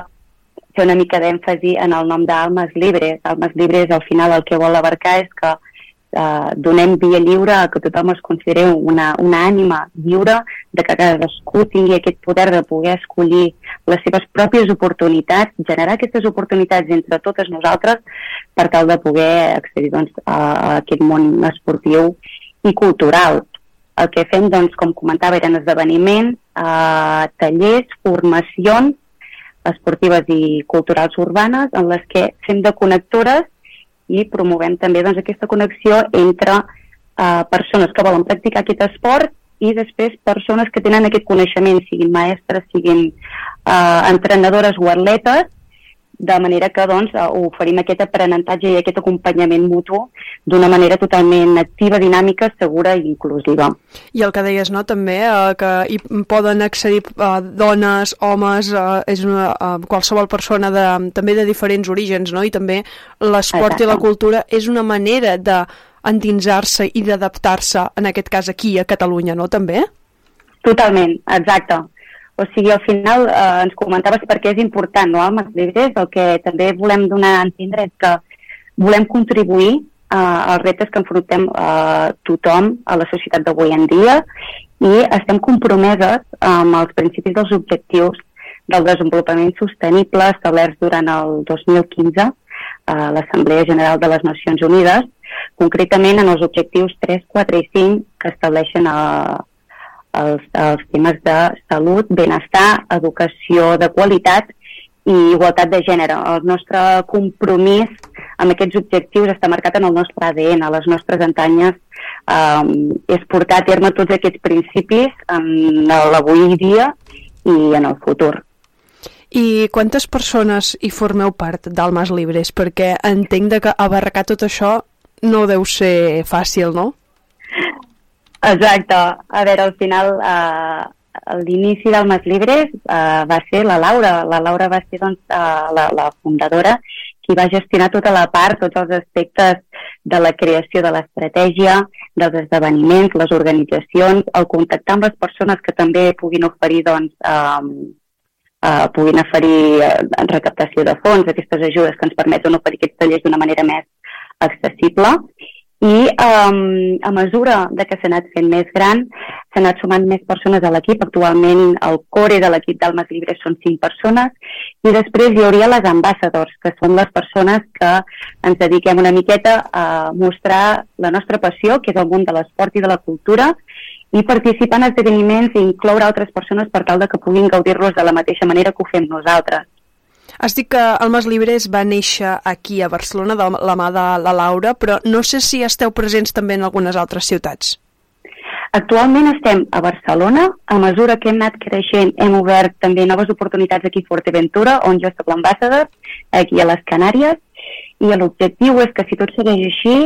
fer una mica d'èmfasi en el nom d'Almes Libres. Almes Libres al final el que vol abarcar és que eh, donem via lliure a que tothom es consideri una, una ànima lliure, de que cadascú tingui aquest poder de poder escollir les seves pròpies oportunitats, generar aquestes oportunitats entre totes nosaltres per tal de poder accedir doncs, a, aquest món esportiu i cultural. El que fem, doncs, com comentava, eren esdeveniments, eh, tallers, formacions esportives i culturals urbanes en les que fem de connectores i promovem també doncs, aquesta connexió entre eh, persones que volen practicar aquest esport i després persones que tenen aquest coneixement, siguin maestres, siguin eh, entrenadores o atletes, de manera que doncs, oferim aquest aprenentatge i aquest acompanyament mutu d'una manera totalment activa, dinàmica, segura i inclusiva. I el que deies, no?, també, eh, que hi poden accedir eh, dones, homes, eh, és una, eh, qualsevol persona de, també de diferents orígens, no?, i també l'esport i la cultura és una manera de endinsar-se i d'adaptar-se, en aquest cas aquí a Catalunya, no?, també? Totalment, exacte. O sigui, al final eh, ens comentaves per què és important no, el llibres. El que també volem donar a entendre és que volem contribuir eh, als reptes que enfrontem eh, tothom a la societat d'avui en dia i estem compromeses amb els principis dels objectius del desenvolupament sostenible establerts durant el 2015 a l'Assemblea General de les Nacions Unides, concretament en els objectius 3, 4 i 5 que estableixen a, els, els temes de salut, benestar, educació de qualitat i igualtat de gènere. El nostre compromís amb aquests objectius està marcat en el nostre ADN, a les nostres antanyes, um, és portar a terme tots aquests principis en l'avui dia i en el futur. I quantes persones hi formeu part d'Almas Libres? Perquè entenc que abarcar tot això no deu ser fàcil, no? Exacte. A veure, al final, eh, l'inici del Mas Libres eh, va ser la Laura. La Laura va ser doncs, eh, la, la fundadora qui va gestionar tota la part, tots els aspectes de la creació de l'estratègia, dels esdeveniments, les organitzacions, el contactar amb les persones que també puguin oferir doncs, eh, eh, puguin oferir eh, recaptació de fons, aquestes ajudes que ens permeten oferir aquests tallers d'una manera més accessible i um, a mesura de que s'ha anat fent més gran, s'han anat sumant més persones a l'equip. Actualment el core de l'equip d'Almes Llibres són cinc persones i després hi hauria les ambassadors, que són les persones que ens dediquem una miqueta a mostrar la nostra passió, que és el món de l'esport i de la cultura, i participar en esdeveniments i incloure altres persones per tal de que puguin gaudir-los de la mateixa manera que ho fem nosaltres. Has dit que Almas Libres va néixer aquí a Barcelona de la mà de la Laura, però no sé si esteu presents també en algunes altres ciutats. Actualment estem a Barcelona. A mesura que hem anat creixent, hem obert també noves oportunitats aquí a Forteventura, on jo soc l'ambassador, aquí a les Canàries, i l'objectiu és que si tot segueix així,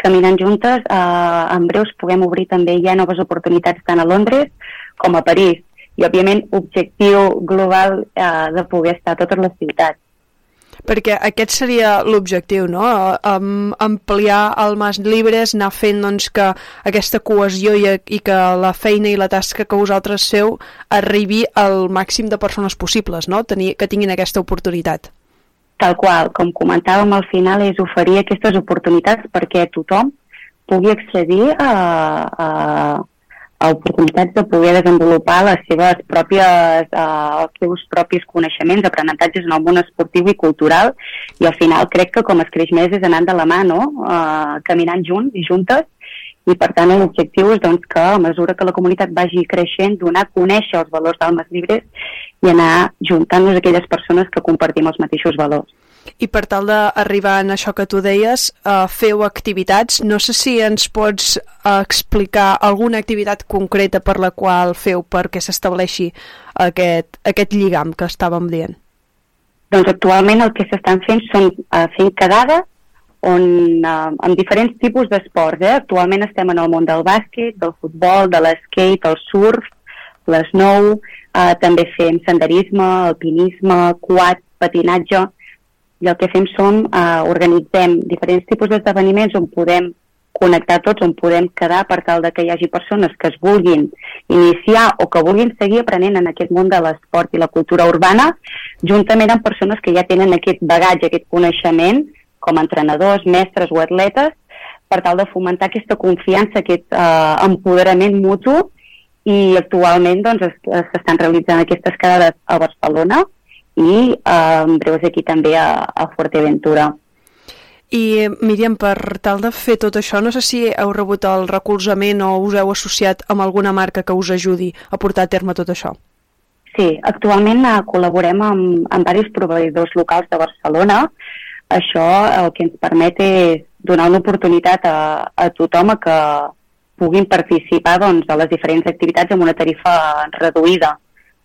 caminant juntes, eh, en breus puguem obrir també ja noves oportunitats tant a Londres com a París i, òbviament, objectiu global eh, de poder estar a totes les ciutats. Perquè aquest seria l'objectiu, no? Um, ampliar el Mas Libres, anar fent doncs, que aquesta cohesió i, i que la feina i la tasca que vosaltres feu arribi al màxim de persones possibles, no? Tenir, que tinguin aquesta oportunitat. Tal qual, com comentàvem al final, és oferir aquestes oportunitats perquè tothom pugui accedir a, a, oportunitats de poder desenvolupar les seves pròpies, eh, els seus propis coneixements, aprenentatges en el món esportiu i cultural i al final crec que com es creix més és anant de la mà, no? Eh, caminant junts i juntes i per tant l'objectiu és doncs, que a mesura que la comunitat vagi creixent, donar a conèixer els valors d'almes llibres i anar juntant-nos aquelles persones que compartim els mateixos valors. I per tal d'arribar en això que tu deies, uh, feu activitats. No sé si ens pots uh, explicar alguna activitat concreta per la qual feu perquè s'estableixi aquest, aquest lligam que estàvem dient. Doncs actualment el que s'estan fent són uh, fent quedades on, uh, amb diferents tipus d'esports. Eh? Actualment estem en el món del bàsquet, del futbol, de l'skate, el surf, l'esnou, uh, també fem senderisme, alpinisme, quad, patinatge, i el que fem són, eh, organitzem diferents tipus d'esdeveniments on podem connectar tots, on podem quedar per tal de que hi hagi persones que es vulguin iniciar o que vulguin seguir aprenent en aquest món de l'esport i la cultura urbana, juntament amb persones que ja tenen aquest bagatge, aquest coneixement, com entrenadors, mestres o atletes, per tal de fomentar aquesta confiança, aquest eh, empoderament mutu. I actualment doncs, s'estan realitzant aquestes quedades a Barcelona, i eh, en breus aquí també a, a Fuerteventura. I Míriam, per tal de fer tot això, no sé si heu rebut el recolzament o us heu associat amb alguna marca que us ajudi a portar a terme tot això. Sí, actualment uh, col·laborem amb, amb diversos proveïdors locals de Barcelona. Això el que ens permet és donar una oportunitat a, a tothom a que puguin participar doncs, a les diferents activitats amb una tarifa reduïda.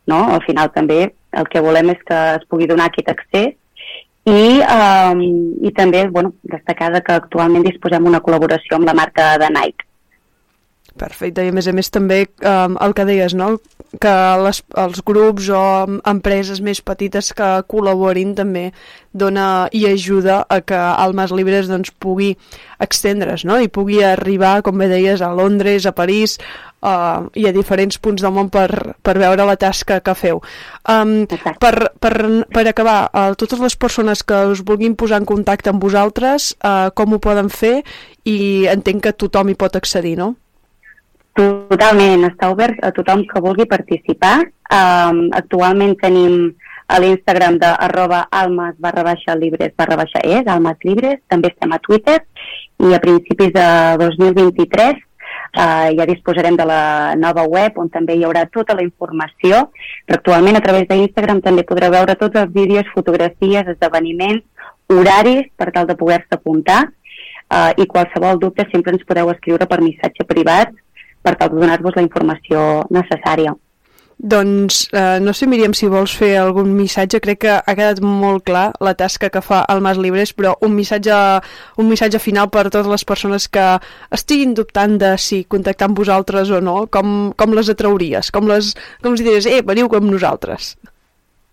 No? Al final també el que volem és que es pugui donar aquest accés i, um, i també bueno, destacar que actualment disposem una col·laboració amb la marca de Nike. Perfecte, i a més a més també um, el que deies, no? que les, els grups o empreses més petites que col·laborin també dona i ajuda a que Almas Libres doncs, pugui extendre's no? i pugui arribar, com bé deies, a Londres, a París uh, i a diferents punts del món per, per veure la tasca que feu. Um, per, per, per acabar, uh, totes les persones que us vulguin posar en contacte amb vosaltres, uh, com ho poden fer i entenc que tothom hi pot accedir, no? Totalment, està obert a tothom que vulgui participar. Um, actualment tenim a l'Instagram de arroba almas barra baixa libres barra baixa es, almas libres, també estem a Twitter. I a principis de 2023 uh, ja disposarem de la nova web on també hi haurà tota la informació, però actualment a través d'Instagram també podreu veure tots els vídeos, fotografies, esdeveniments, horaris per tal de poder-se apuntar. Uh, i qualsevol dubte sempre ens podeu escriure per missatge privat per tal de donar-vos la informació necessària. Doncs eh, no sé, Míriam, si vols fer algun missatge. Crec que ha quedat molt clar la tasca que fa el Mas Libres, però un missatge, un missatge final per a totes les persones que estiguin dubtant de si contactar amb vosaltres o no, com, com les atrauries? Com, les, com els diries, eh, veniu amb nosaltres?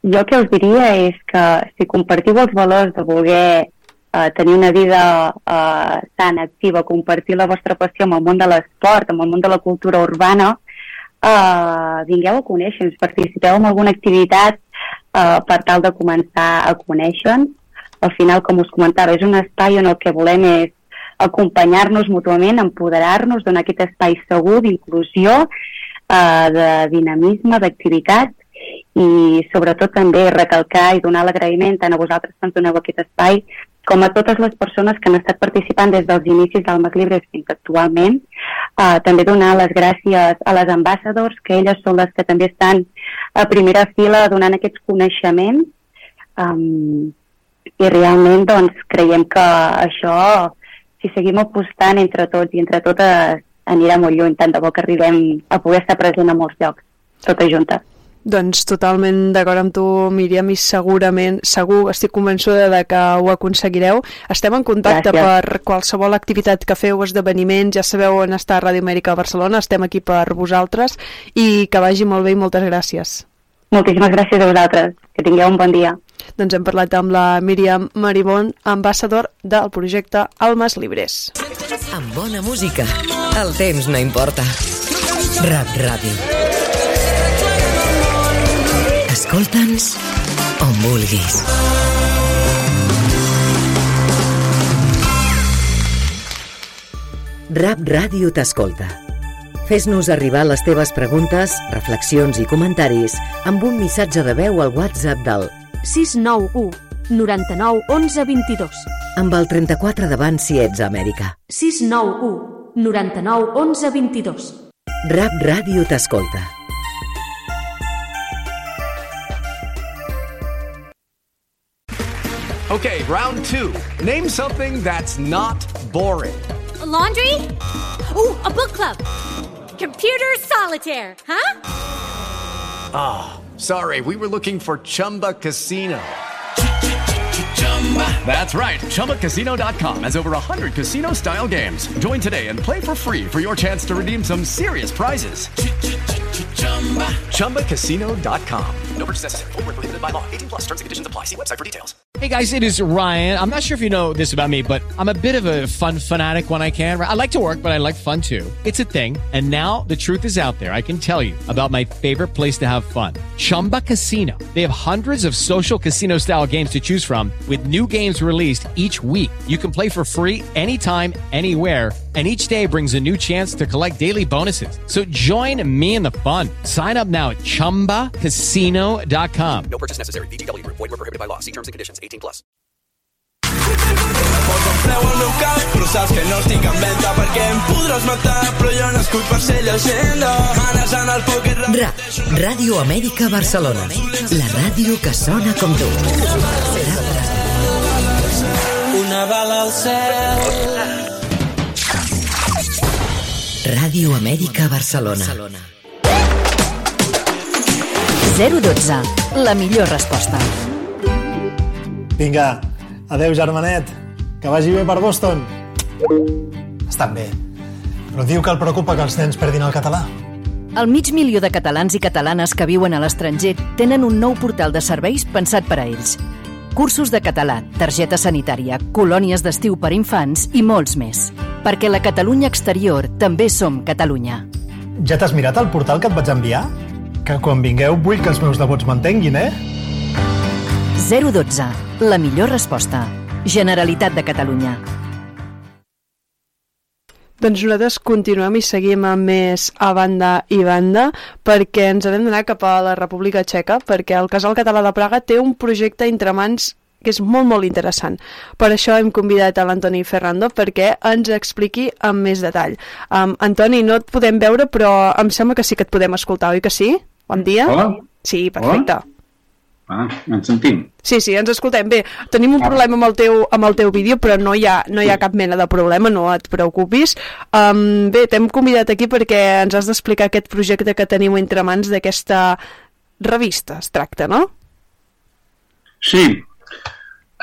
Jo el que us diria és que si compartiu els valors de voler eh, tenir una vida eh, sana, activa, compartir la vostra passió amb el món de l'esport, amb el món de la cultura urbana, eh, vingueu a conèixer-nos, participeu en alguna activitat eh, per tal de començar a conèixer-nos. Al final, com us comentava, és un espai on el que volem és acompanyar-nos mútuament, empoderar-nos, donar aquest espai segur d'inclusió, eh, de dinamisme, d'activitat i sobretot també recalcar i donar l'agraïment tant a vosaltres que ens doneu aquest espai com a totes les persones que han estat participant des dels inicis d'Almes Libres fins actualment, eh, també donar les gràcies a les ambassadors, que elles són les que també estan a primera fila donant aquests coneixements um, i realment doncs, creiem que això, si seguim apostant entre tots i entre totes, anirà molt lluny, tant de bo que arribem a poder estar present a molts llocs, totes juntes. Doncs totalment d'acord amb tu, Míriam, i segurament, segur, estic convençuda de que ho aconseguireu. Estem en contacte Gràcies. per qualsevol activitat que feu, esdeveniments, ja sabeu on està Ràdio Amèrica a Barcelona, estem aquí per vosaltres i que vagi molt bé i moltes gràcies. Moltíssimes gràcies a vosaltres, que tingueu un bon dia. Doncs hem parlat amb la Míriam Maribón, ambassador del projecte Almas Libres. Amb bona música, el temps no importa. Rap Ràdio. Escolta'ns on vulguis. Rap Ràdio t'escolta. Fes-nos arribar les teves preguntes, reflexions i comentaris amb un missatge de veu al WhatsApp del 691 99 11 22. amb el 34 davant si ets a Amèrica. 691 99 11 22. Rap Ràdio t'escolta. Okay, round two. Name something that's not boring. A laundry? Ooh, a book club. Computer solitaire, huh? Ah, sorry, we were looking for Chumba Casino. That's right. ChumbaCasino.com has over 100 casino style games. Join today and play for free for your chance to redeem some serious prizes. ChumbaCasino.com. No purchase necessary. Void where prohibited by law. 18 plus terms and conditions apply. See website for details. Hey guys, it is Ryan. I'm not sure if you know this about me, but I'm a bit of a fun fanatic when I can. I like to work, but I like fun too. It's a thing. And now the truth is out there. I can tell you about my favorite place to have fun Chumba Casino. They have hundreds of social casino style games to choose from, with new games released each week. You can play for free anytime, anywhere. And each day brings a new chance to collect daily bonuses. So join me in the fun. Sign up now at chumbacasino.com. No purchase necessary. VGW Group. Void were prohibited by law. See terms and conditions. 18 plus. Treu el però saps que no estic en venda perquè em podràs matar, però jo nascut per ser llegenda. Manes en el poker Ra, Ràdio Amèrica Barcelona. La ràdio que sona com tu. Una bala al cel. Ràdio Amèrica Barcelona. 012. La millor resposta. Vinga, adeu, germanet. Que vagi bé per Boston. Estan bé. Però diu que el preocupa que els nens perdin el català. El mig milió de catalans i catalanes que viuen a l'estranger tenen un nou portal de serveis pensat per a ells. Cursos de català, targeta sanitària, colònies d'estiu per infants i molts més. Perquè la Catalunya exterior també som Catalunya. Ja t'has mirat el portal que et vaig enviar? Que quan vingueu vull que els meus nebots m'entenguin, eh? 012. La millor resposta. Generalitat de Catalunya. Doncs nosaltres continuem i seguim amb més a banda i banda perquè ens hem d'anar cap a la República Txeca perquè el Casal Català de Praga té un projecte entre mans que és molt, molt interessant. Per això hem convidat a l'Antoni Ferrando perquè ens expliqui amb més detall. Um, Antoni, no et podem veure, però em sembla que sí que et podem escoltar, oi que sí? Bon dia. Hola. Sí, perfecte. Hola. Ah, ens sentim. Sí, sí, ens escoltem. Bé, tenim un problema amb el teu, amb el teu vídeo, però no hi, ha, no hi ha cap mena de problema, no et preocupis. Um, bé, t'hem convidat aquí perquè ens has d'explicar aquest projecte que teniu entre mans d'aquesta revista, es tracta, no? Sí.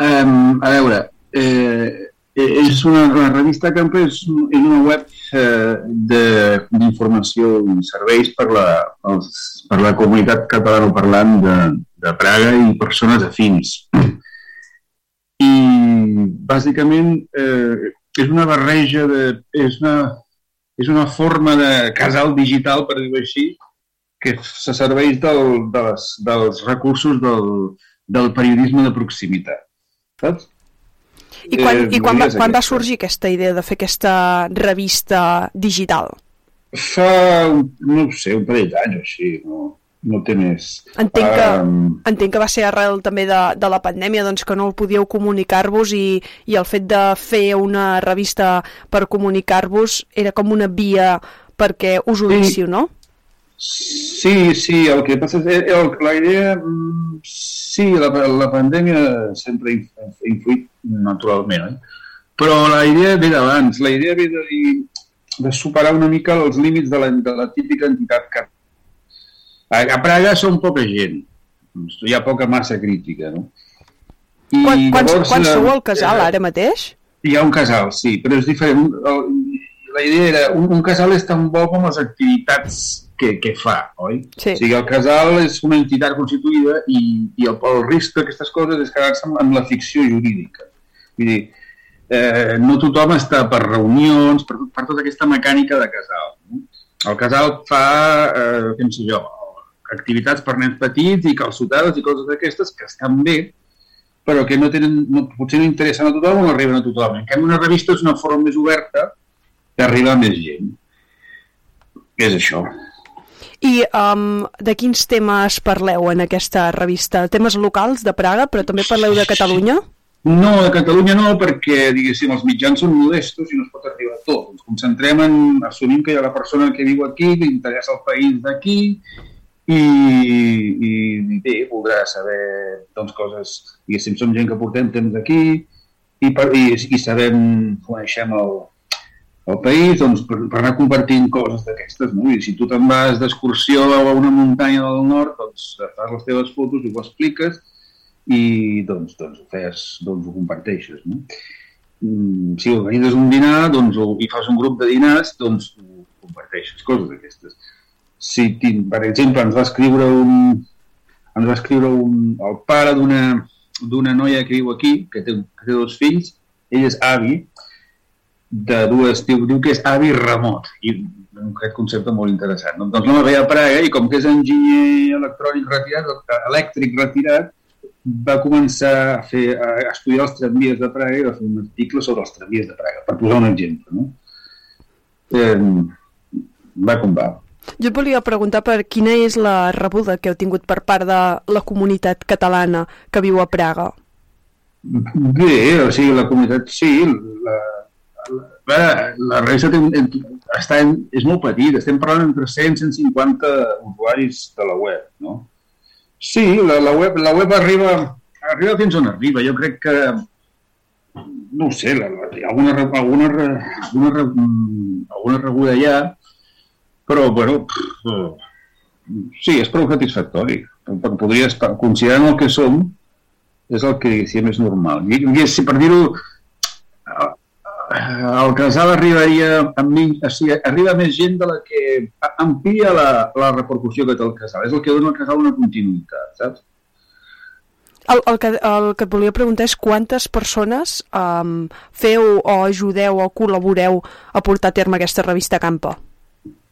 Um, a veure, eh, és una, una revista que és, és una web eh, d'informació i serveis per la, els, per la comunitat catalanoparlant de, de Praga i persones afins. I bàsicament eh, és una barreja de... És una, és una forma de casal digital, per dir-ho així, que se serveix del, de les, dels recursos del, del periodisme de proximitat. Saps? I quan, Eh, i quan, va, quan va sorgir aquesta idea de fer aquesta revista digital? Fa, no sé, un parell d'anys o així, no, no té més. Entenc que, Um, entenc que va ser arrel també de, de la pandèmia, doncs que no podíeu comunicar-vos i, i el fet de fer una revista per comunicar-vos era com una via perquè us uníssiu, no? Sí, sí, el que passa és que el, la idea, mm, sí, la, la pandèmia sempre ha inf- ha influït naturalment, oi? però la idea ve d'abans, la idea ve de, de superar una mica els límits de la, de la típica entitat que a, Praga som poca gent, hi ha poca massa crítica, no? I Quan, quan, llavors, quan sou eh, al casal ara mateix? Hi ha un casal, sí, però és diferent. La idea era, un, un casal és tan bo com les activitats que, que fa, oi? Sí. O sigui, el casal és una entitat constituïda i, i el, el risc d'aquestes coses és quedar-se amb, amb la ficció jurídica. Vull dir, eh, no tothom està per reunions, per, per tota aquesta mecànica de casal. No? El casal fa, eh, què en sé jo, activitats per nens petits i calçotades i coses d'aquestes que estan bé, però que no tenen, no, potser no interessen a tothom o no arriben a tothom. En canvi, una revista és una forma més oberta que arriba a més gent. és això. I um, de quins temes parleu en aquesta revista? Temes locals de Praga, però també parleu de Catalunya? No, a Catalunya no, perquè, diguéssim, els mitjans són modestos i no es pot arribar a tot. Ens concentrem en... Assumim que hi ha la persona que viu aquí, li interessa el país d'aquí i, i, i bé, voldrà saber doncs, coses... Diguéssim, som gent que portem temps aquí i, per, i, i sabem, coneixem el, el país doncs, per, per anar compartint coses d'aquestes. No? I si tu te'n vas d'excursió a una muntanya del nord, doncs fas les teves fotos i ho expliques i doncs, doncs ho fes, doncs ho comparteixes. No? Mm, si organitzes un dinar doncs, i fas un grup de dinars, doncs comparteixes, coses d'aquestes. Si, per exemple, ens va escriure un, ens va escriure un, el pare d'una noia que viu aquí, que té, que té dos fills, ell és avi, de dues, diu, diu que és avi remot, i aquest concepte molt interessant. No? Doncs no veia a Praga i com que és enginyer electrònic retirat, elèctric retirat, va començar a, fer, a estudiar els tramvies de Praga i va fer un article sobre els tramvies de Praga, per posar un exemple. No? Eh, va com va. Jo et volia preguntar per quina és la rebuda que heu tingut per part de la comunitat catalana que viu a Praga. Bé, o sigui, la comunitat, sí, la, la, la resta té, està en, és molt petit, estem parlant entre 100 i 150 usuaris de la web, no? Sí, la, la, web, la web arriba, arriba fins on arriba. Jo crec que, no ho sé, la, la, alguna, alguna, alguna, alguna rebuda hi ha, però, bueno, sí, és prou satisfactori. Podries, considerant el que som, és el que sí, és normal. I, i si per dir-ho, el casal arribaria amb mi, o sigui, arriba més gent de la que amplia la, la repercussió que té el casal. És el que dona al casal una continuïtat, saps? El, el, que, el que et volia preguntar és quantes persones um, feu o ajudeu o col·laboreu a portar a terme aquesta revista Campa?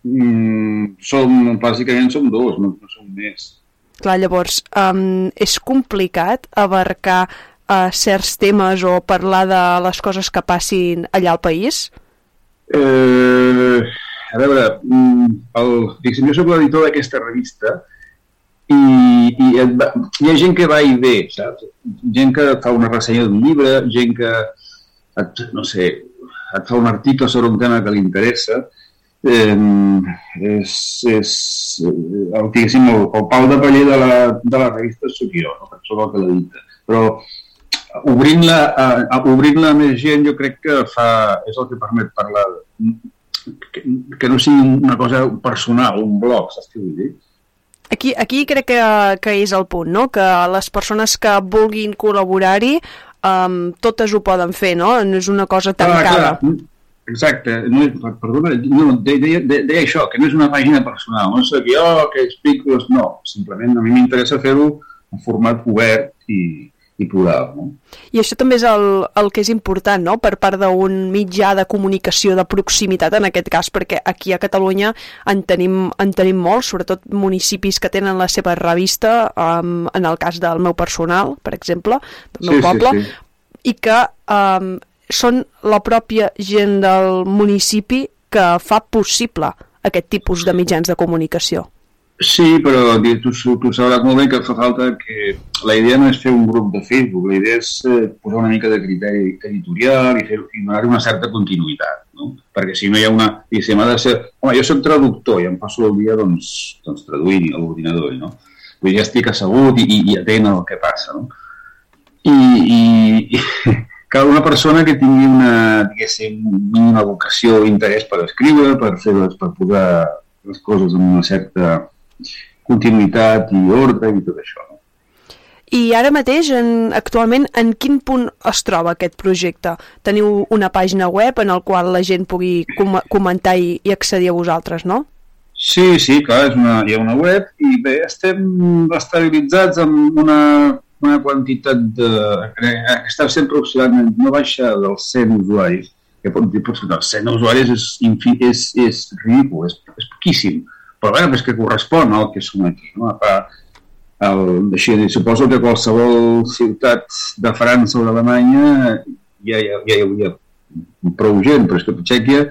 Mm, som, bàsicament som dos, no, no som més. Clar, llavors, um, és complicat abarcar uh, certs temes o parlar de les coses que passin allà al país? Eh, a veure, mm, el, jo soc l'editor d'aquesta revista i, i et va, hi ha gent que va i ve, saps? Gent que fa una ressenya d'un llibre, gent que, et, no sé, et fa un article sobre un tema que li interessa, eh, és, és el, diguéssim, el, el pal de paller de la, de la revista sóc jo, no? soc el que l'edita. Però obrint-la uh, obrint a més gent jo crec que fa, és el que permet parlar que, que no sigui una cosa personal, un blog, saps què vull dir? Aquí, aquí crec que, que és el punt, no? que les persones que vulguin col·laborar-hi um, totes ho poden fer, no? No és una cosa tancada. Ah, Exacte, no, perdona, no, deia, deia, deia això, que no és una pàgina personal, no sé jo que explico, no, simplement a mi m'interessa fer-ho en format obert i, i plural. No? I això també és el, el que és important no? per part d'un mitjà de comunicació de proximitat en aquest cas, perquè aquí a Catalunya en tenim, en tenim molts, sobretot municipis que tenen la seva revista, um, en el cas del meu personal, per exemple, del meu Sí, sí, poble, sí. i que um, són la pròpia gent del municipi que fa possible aquest tipus de mitjans de comunicació. Sí, però tu, tu sabràs molt bé que fa falta que la idea no és fer un grup de Facebook, la idea és eh, posar una mica de criteri editorial i, fer, i donar-hi una certa continuïtat, no? Perquè si no hi ha una... Diguéssim, ha de ser... Home, jo soc traductor i em passo el dia doncs, doncs traduint a l'ordinador, no? Vull dir, ja estic assegut i, i, i atent al que passa, no? I, i, i cal una persona que tingui una, diguéssim, una vocació i interès per escriure, per fer per posar les coses en una certa continuïtat i ordre i tot això. No? I ara mateix, en, actualment, en quin punt es troba aquest projecte? Teniu una pàgina web en el qual la gent pugui com comentar i, i accedir a vosaltres, no? Sí, sí, clar, és una, hi ha una web i bé, estem estabilitzats amb una, una quantitat de... que està sempre oscil·lant, no baixa dels 100 usuaris, que pot dir, potser els 100 usuaris és, infi, és, és ridícul, és, és poquíssim, però bé, és que correspon al que som aquí. No? A, el, així, suposo que qualsevol ciutat de França o d'Alemanya ja, ja, ja hi hauria prou gent, però és que a Txèquia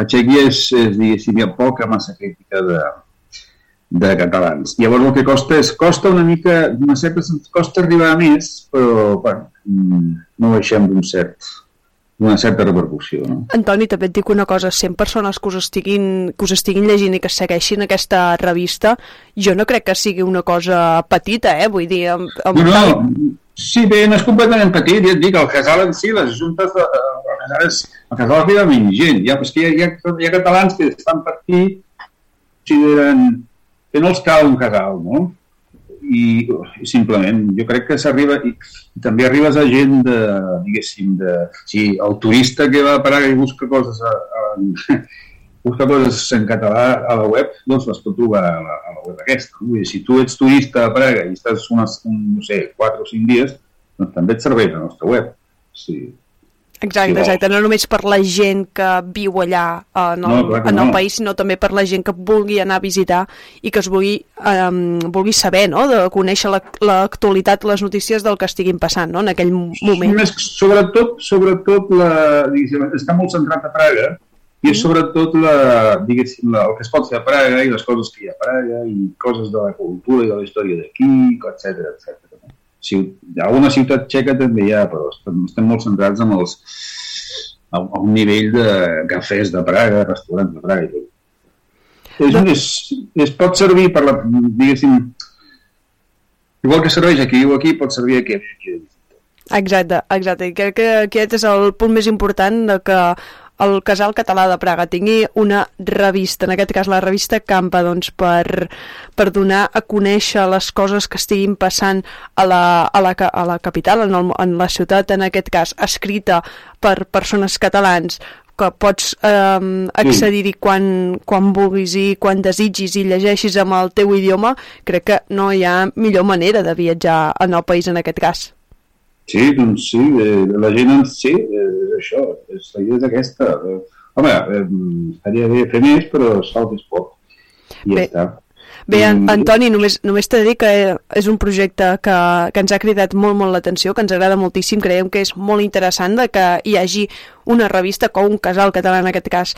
a Txèquia és, és diguéssim, hi ha poca massa crítica de, de catalans. Llavors el que costa és, costa una mica, una certa, costa arribar a més, però, bueno, mm, no baixem d'un cert, d'una certa repercussió, no? Antoni, també et dic una cosa, 100 persones que us estiguin, que us estiguin llegint i que segueixin aquesta revista, jo no crec que sigui una cosa petita, eh? Vull dir, amb, amb No, no, sí, bé, no és completament petit, ja et dic, el casal en si, les juntes, de, el casal, és, el casal arriba menys gent, ja, però és que hi ha, hi, ha, hi ha catalans que estan per aquí, consideren que no els cal un casal, no? I, i simplement, jo crec que s'arriba, i, i també arribes a gent de, diguéssim, de, sí, el turista que va a Praga i busca coses a, a, [LAUGHS] busca coses en català a la web, doncs les pot trobar a la, a la web aquesta. No? Dir, si tu ets turista a Praga i estàs unes, un, no sé, 4 o 5 dies, doncs també et serveix la nostra web. Sí. Exacte, Si exacte, no només per la gent que viu allà en el, No, clar en el no. país, sinó també per la gent que vulgui anar a visitar i que es vulgui, um, vulgui saber, no?, de conèixer la- l'actualitat, les notícies del que estiguin passant, no?, en aquell moment. Més, sobretot, sobretot la, està molt centrat a Praga i és sobretot la, la, el que es pot fer a Praga i les coses que hi ha a Praga i coses de la cultura i de la història d'aquí, etc etc. Si, alguna ciutat txeca també hi ha, però estem, estem molt centrats en els, a, un nivell de cafès de Praga, restaurants de Praga. És, és, és, pot servir per la, diguéssim, igual que serveix aquí o aquí, pot servir aquí. aquí. Exacte, exacte, i crec que aquest és el punt més important de que el Casal Català de Praga tingui una revista, en aquest cas la revista Campa, doncs per, per donar a conèixer les coses que estiguin passant a la, a la, a la capital, en, el, en la ciutat, en aquest cas, escrita per persones catalans, que pots eh, accedir-hi quan, quan vulguis i quan desitgis i llegeixis amb el teu idioma, crec que no hi ha millor manera de viatjar en el país en aquest cas. Sí, doncs sí, eh, la gent en sí, eh, això, és, la idea és aquesta. Eh, home, eh, estaria bé fer més, però salt és poc. I ja està. Bé, An Antoni, només, només t'he de dir que és un projecte que, que ens ha cridat molt, molt l'atenció, que ens agrada moltíssim, creiem que és molt interessant de que hi hagi una revista, com un casal català en aquest cas,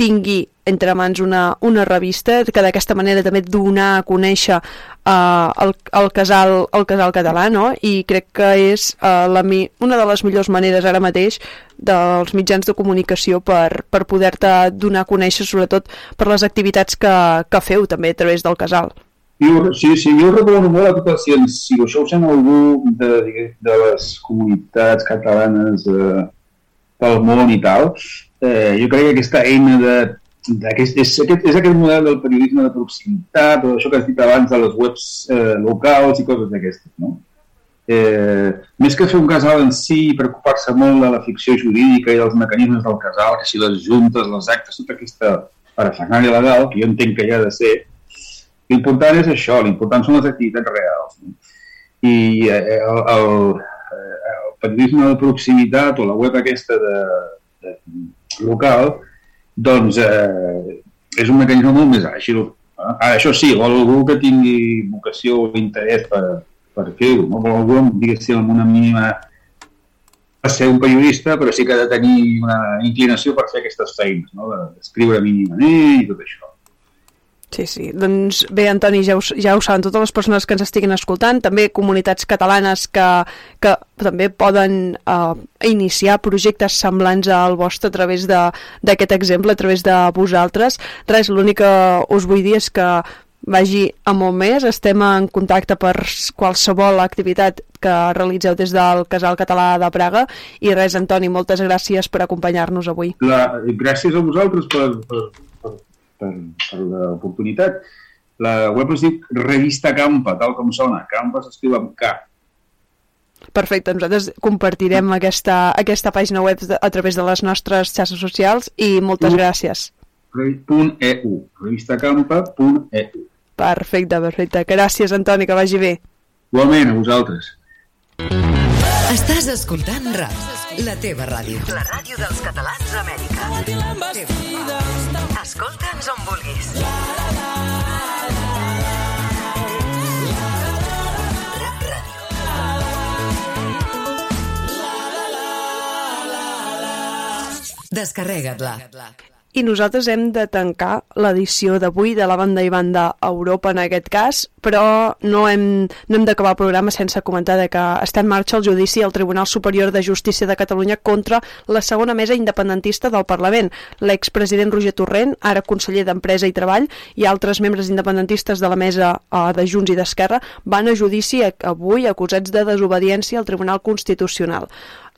tingui entre mans una, una revista, que d'aquesta manera també donar a conèixer uh, el, el, casal, el casal català, no? I crec que és uh, la, mi- una de les millors maneres ara mateix dels mitjans de comunicació per, per poder-te donar a conèixer, sobretot per les activitats que, que feu també a través del casal. Jo, sí, sí, jo recomano molt a totes, si, si això ho sent algú de, de les comunitats catalanes eh, pel món i tal, eh, jo crec que aquesta eina de, d'aquest, és, aquest, és aquest model del periodisme de proximitat, o això que has dit abans de les webs eh, locals i coses d'aquestes, no? Eh, més que fer un casal en si i preocupar-se molt de la ficció jurídica i dels mecanismes del casal, que si les juntes, les actes, tota aquesta parafernàlia legal, que jo entenc que hi ha de ser, l'important és això, l'important són les activitats reals. No? I eh, el, el, eh, el periodisme de proximitat o la web aquesta de, de local, doncs eh, és un mecanisme molt més àgil. Ara, això sí, vol algú que tingui vocació o interès per, per fer-ho, no? vol algú, diguéssim, amb una mínima per ser un periodista, però sí que ha de tenir una inclinació per fer aquestes feines, no? d'escriure mínimament i tot això. Sí, sí. Doncs bé, Antoni, ja ho, ja ho saben totes les persones que ens estiguin escoltant, també comunitats catalanes que, que també poden eh, iniciar projectes semblants al vostre a través d'aquest exemple, a través de vosaltres. Res, l'únic que us vull dir és que vagi a molt més, estem en contacte per qualsevol activitat que realitzeu des del Casal Català de Praga i res, Antoni, moltes gràcies per acompanyar-nos avui. La, gràcies a vosaltres per, per, per, per, l'oportunitat. La web es diu Revista Campa, tal com sona. Campa s'escriu amb K. Perfecte, nosaltres compartirem aquesta, aquesta pàgina web a través de les nostres xarxes socials i moltes Mm. gràcies. .eu, revistacampa.eu. Perfecte, perfecte. Gràcies, Antoni, que vagi bé. Igualment, a vosaltres. Estàs escoltant RAC, la teva ràdio. La ràdio dels catalans d'Amèrica. Escolta'ns on vulguis. Ràdio. Descarrega't-la. I nosaltres hem de tancar l'edició d'avui de la banda i banda Europa en aquest cas, però no hem, no hem d'acabar el programa sense comentar de que està en marxa el judici al Tribunal Superior de Justícia de Catalunya contra la segona mesa independentista del Parlament. L'expresident Roger Torrent, ara conseller d'Empresa i Treball, i altres membres independentistes de la mesa uh, de Junts i d'Esquerra van a judici avui acusats de desobediència al Tribunal Constitucional.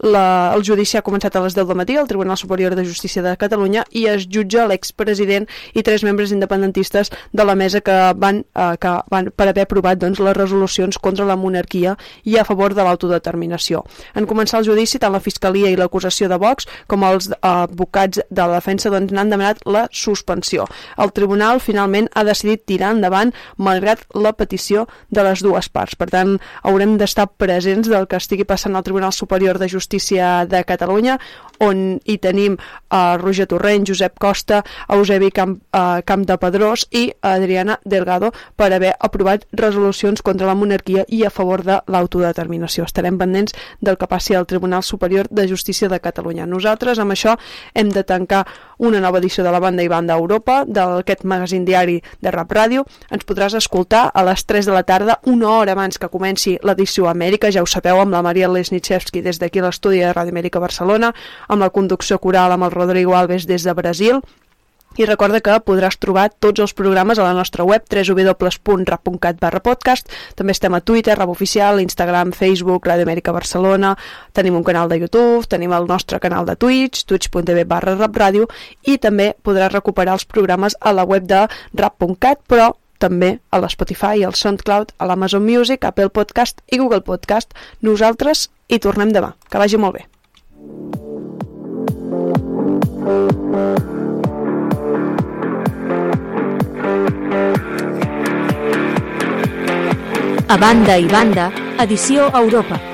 La, el judici ha començat a les 10 del matí al Tribunal Superior de Justícia de Catalunya i es jutja l'expresident i tres membres independentistes de la mesa que van, eh, que van per haver aprovat doncs, les resolucions contra la monarquia i a favor de l'autodeterminació. En començar el judici, tant la Fiscalia i l'acusació de Vox com els eh, advocats de la defensa doncs, n'han demanat la suspensió. El tribunal finalment ha decidit tirar endavant malgrat la petició de les dues parts. Per tant, haurem d'estar presents del que estigui passant al Tribunal Superior de Justícia de Catalunya, on hi tenim uh, Roger Torrent, Josep Costa, Eusebi Camp, uh, Camp de Pedrós i Adriana Delgado per haver aprovat resolucions contra la monarquia i a favor de l'autodeterminació. Estarem pendents del que passi al Tribunal Superior de Justícia de Catalunya. Nosaltres amb això hem de tancar una nova edició de la banda i banda Europa d'aquest magazín diari de Rap Ràdio. Ens podràs escoltar a les 3 de la tarda, una hora abans que comenci l'edició Amèrica, ja ho sabeu, amb la Maria Lesnichevski des d'aquí l'estudi de Ràdio Amèrica Barcelona, amb la conducció coral amb el Rodrigo Alves des de Brasil, i recorda que podràs trobar tots els programes a la nostra web www.rap.cat barra podcast. També estem a Twitter, Rap Oficial, Instagram, Facebook, Ràdio Amèrica Barcelona, tenim un canal de YouTube, tenim el nostre canal de Twitch, twitch.tv barra rapradio i també podràs recuperar els programes a la web de rap.cat, però també a l'Spotify, al SoundCloud, a l'Amazon Music, Apple Podcast i Google Podcast. Nosaltres hi tornem demà. Que vagi molt bé. A banda i banda, edició Europa.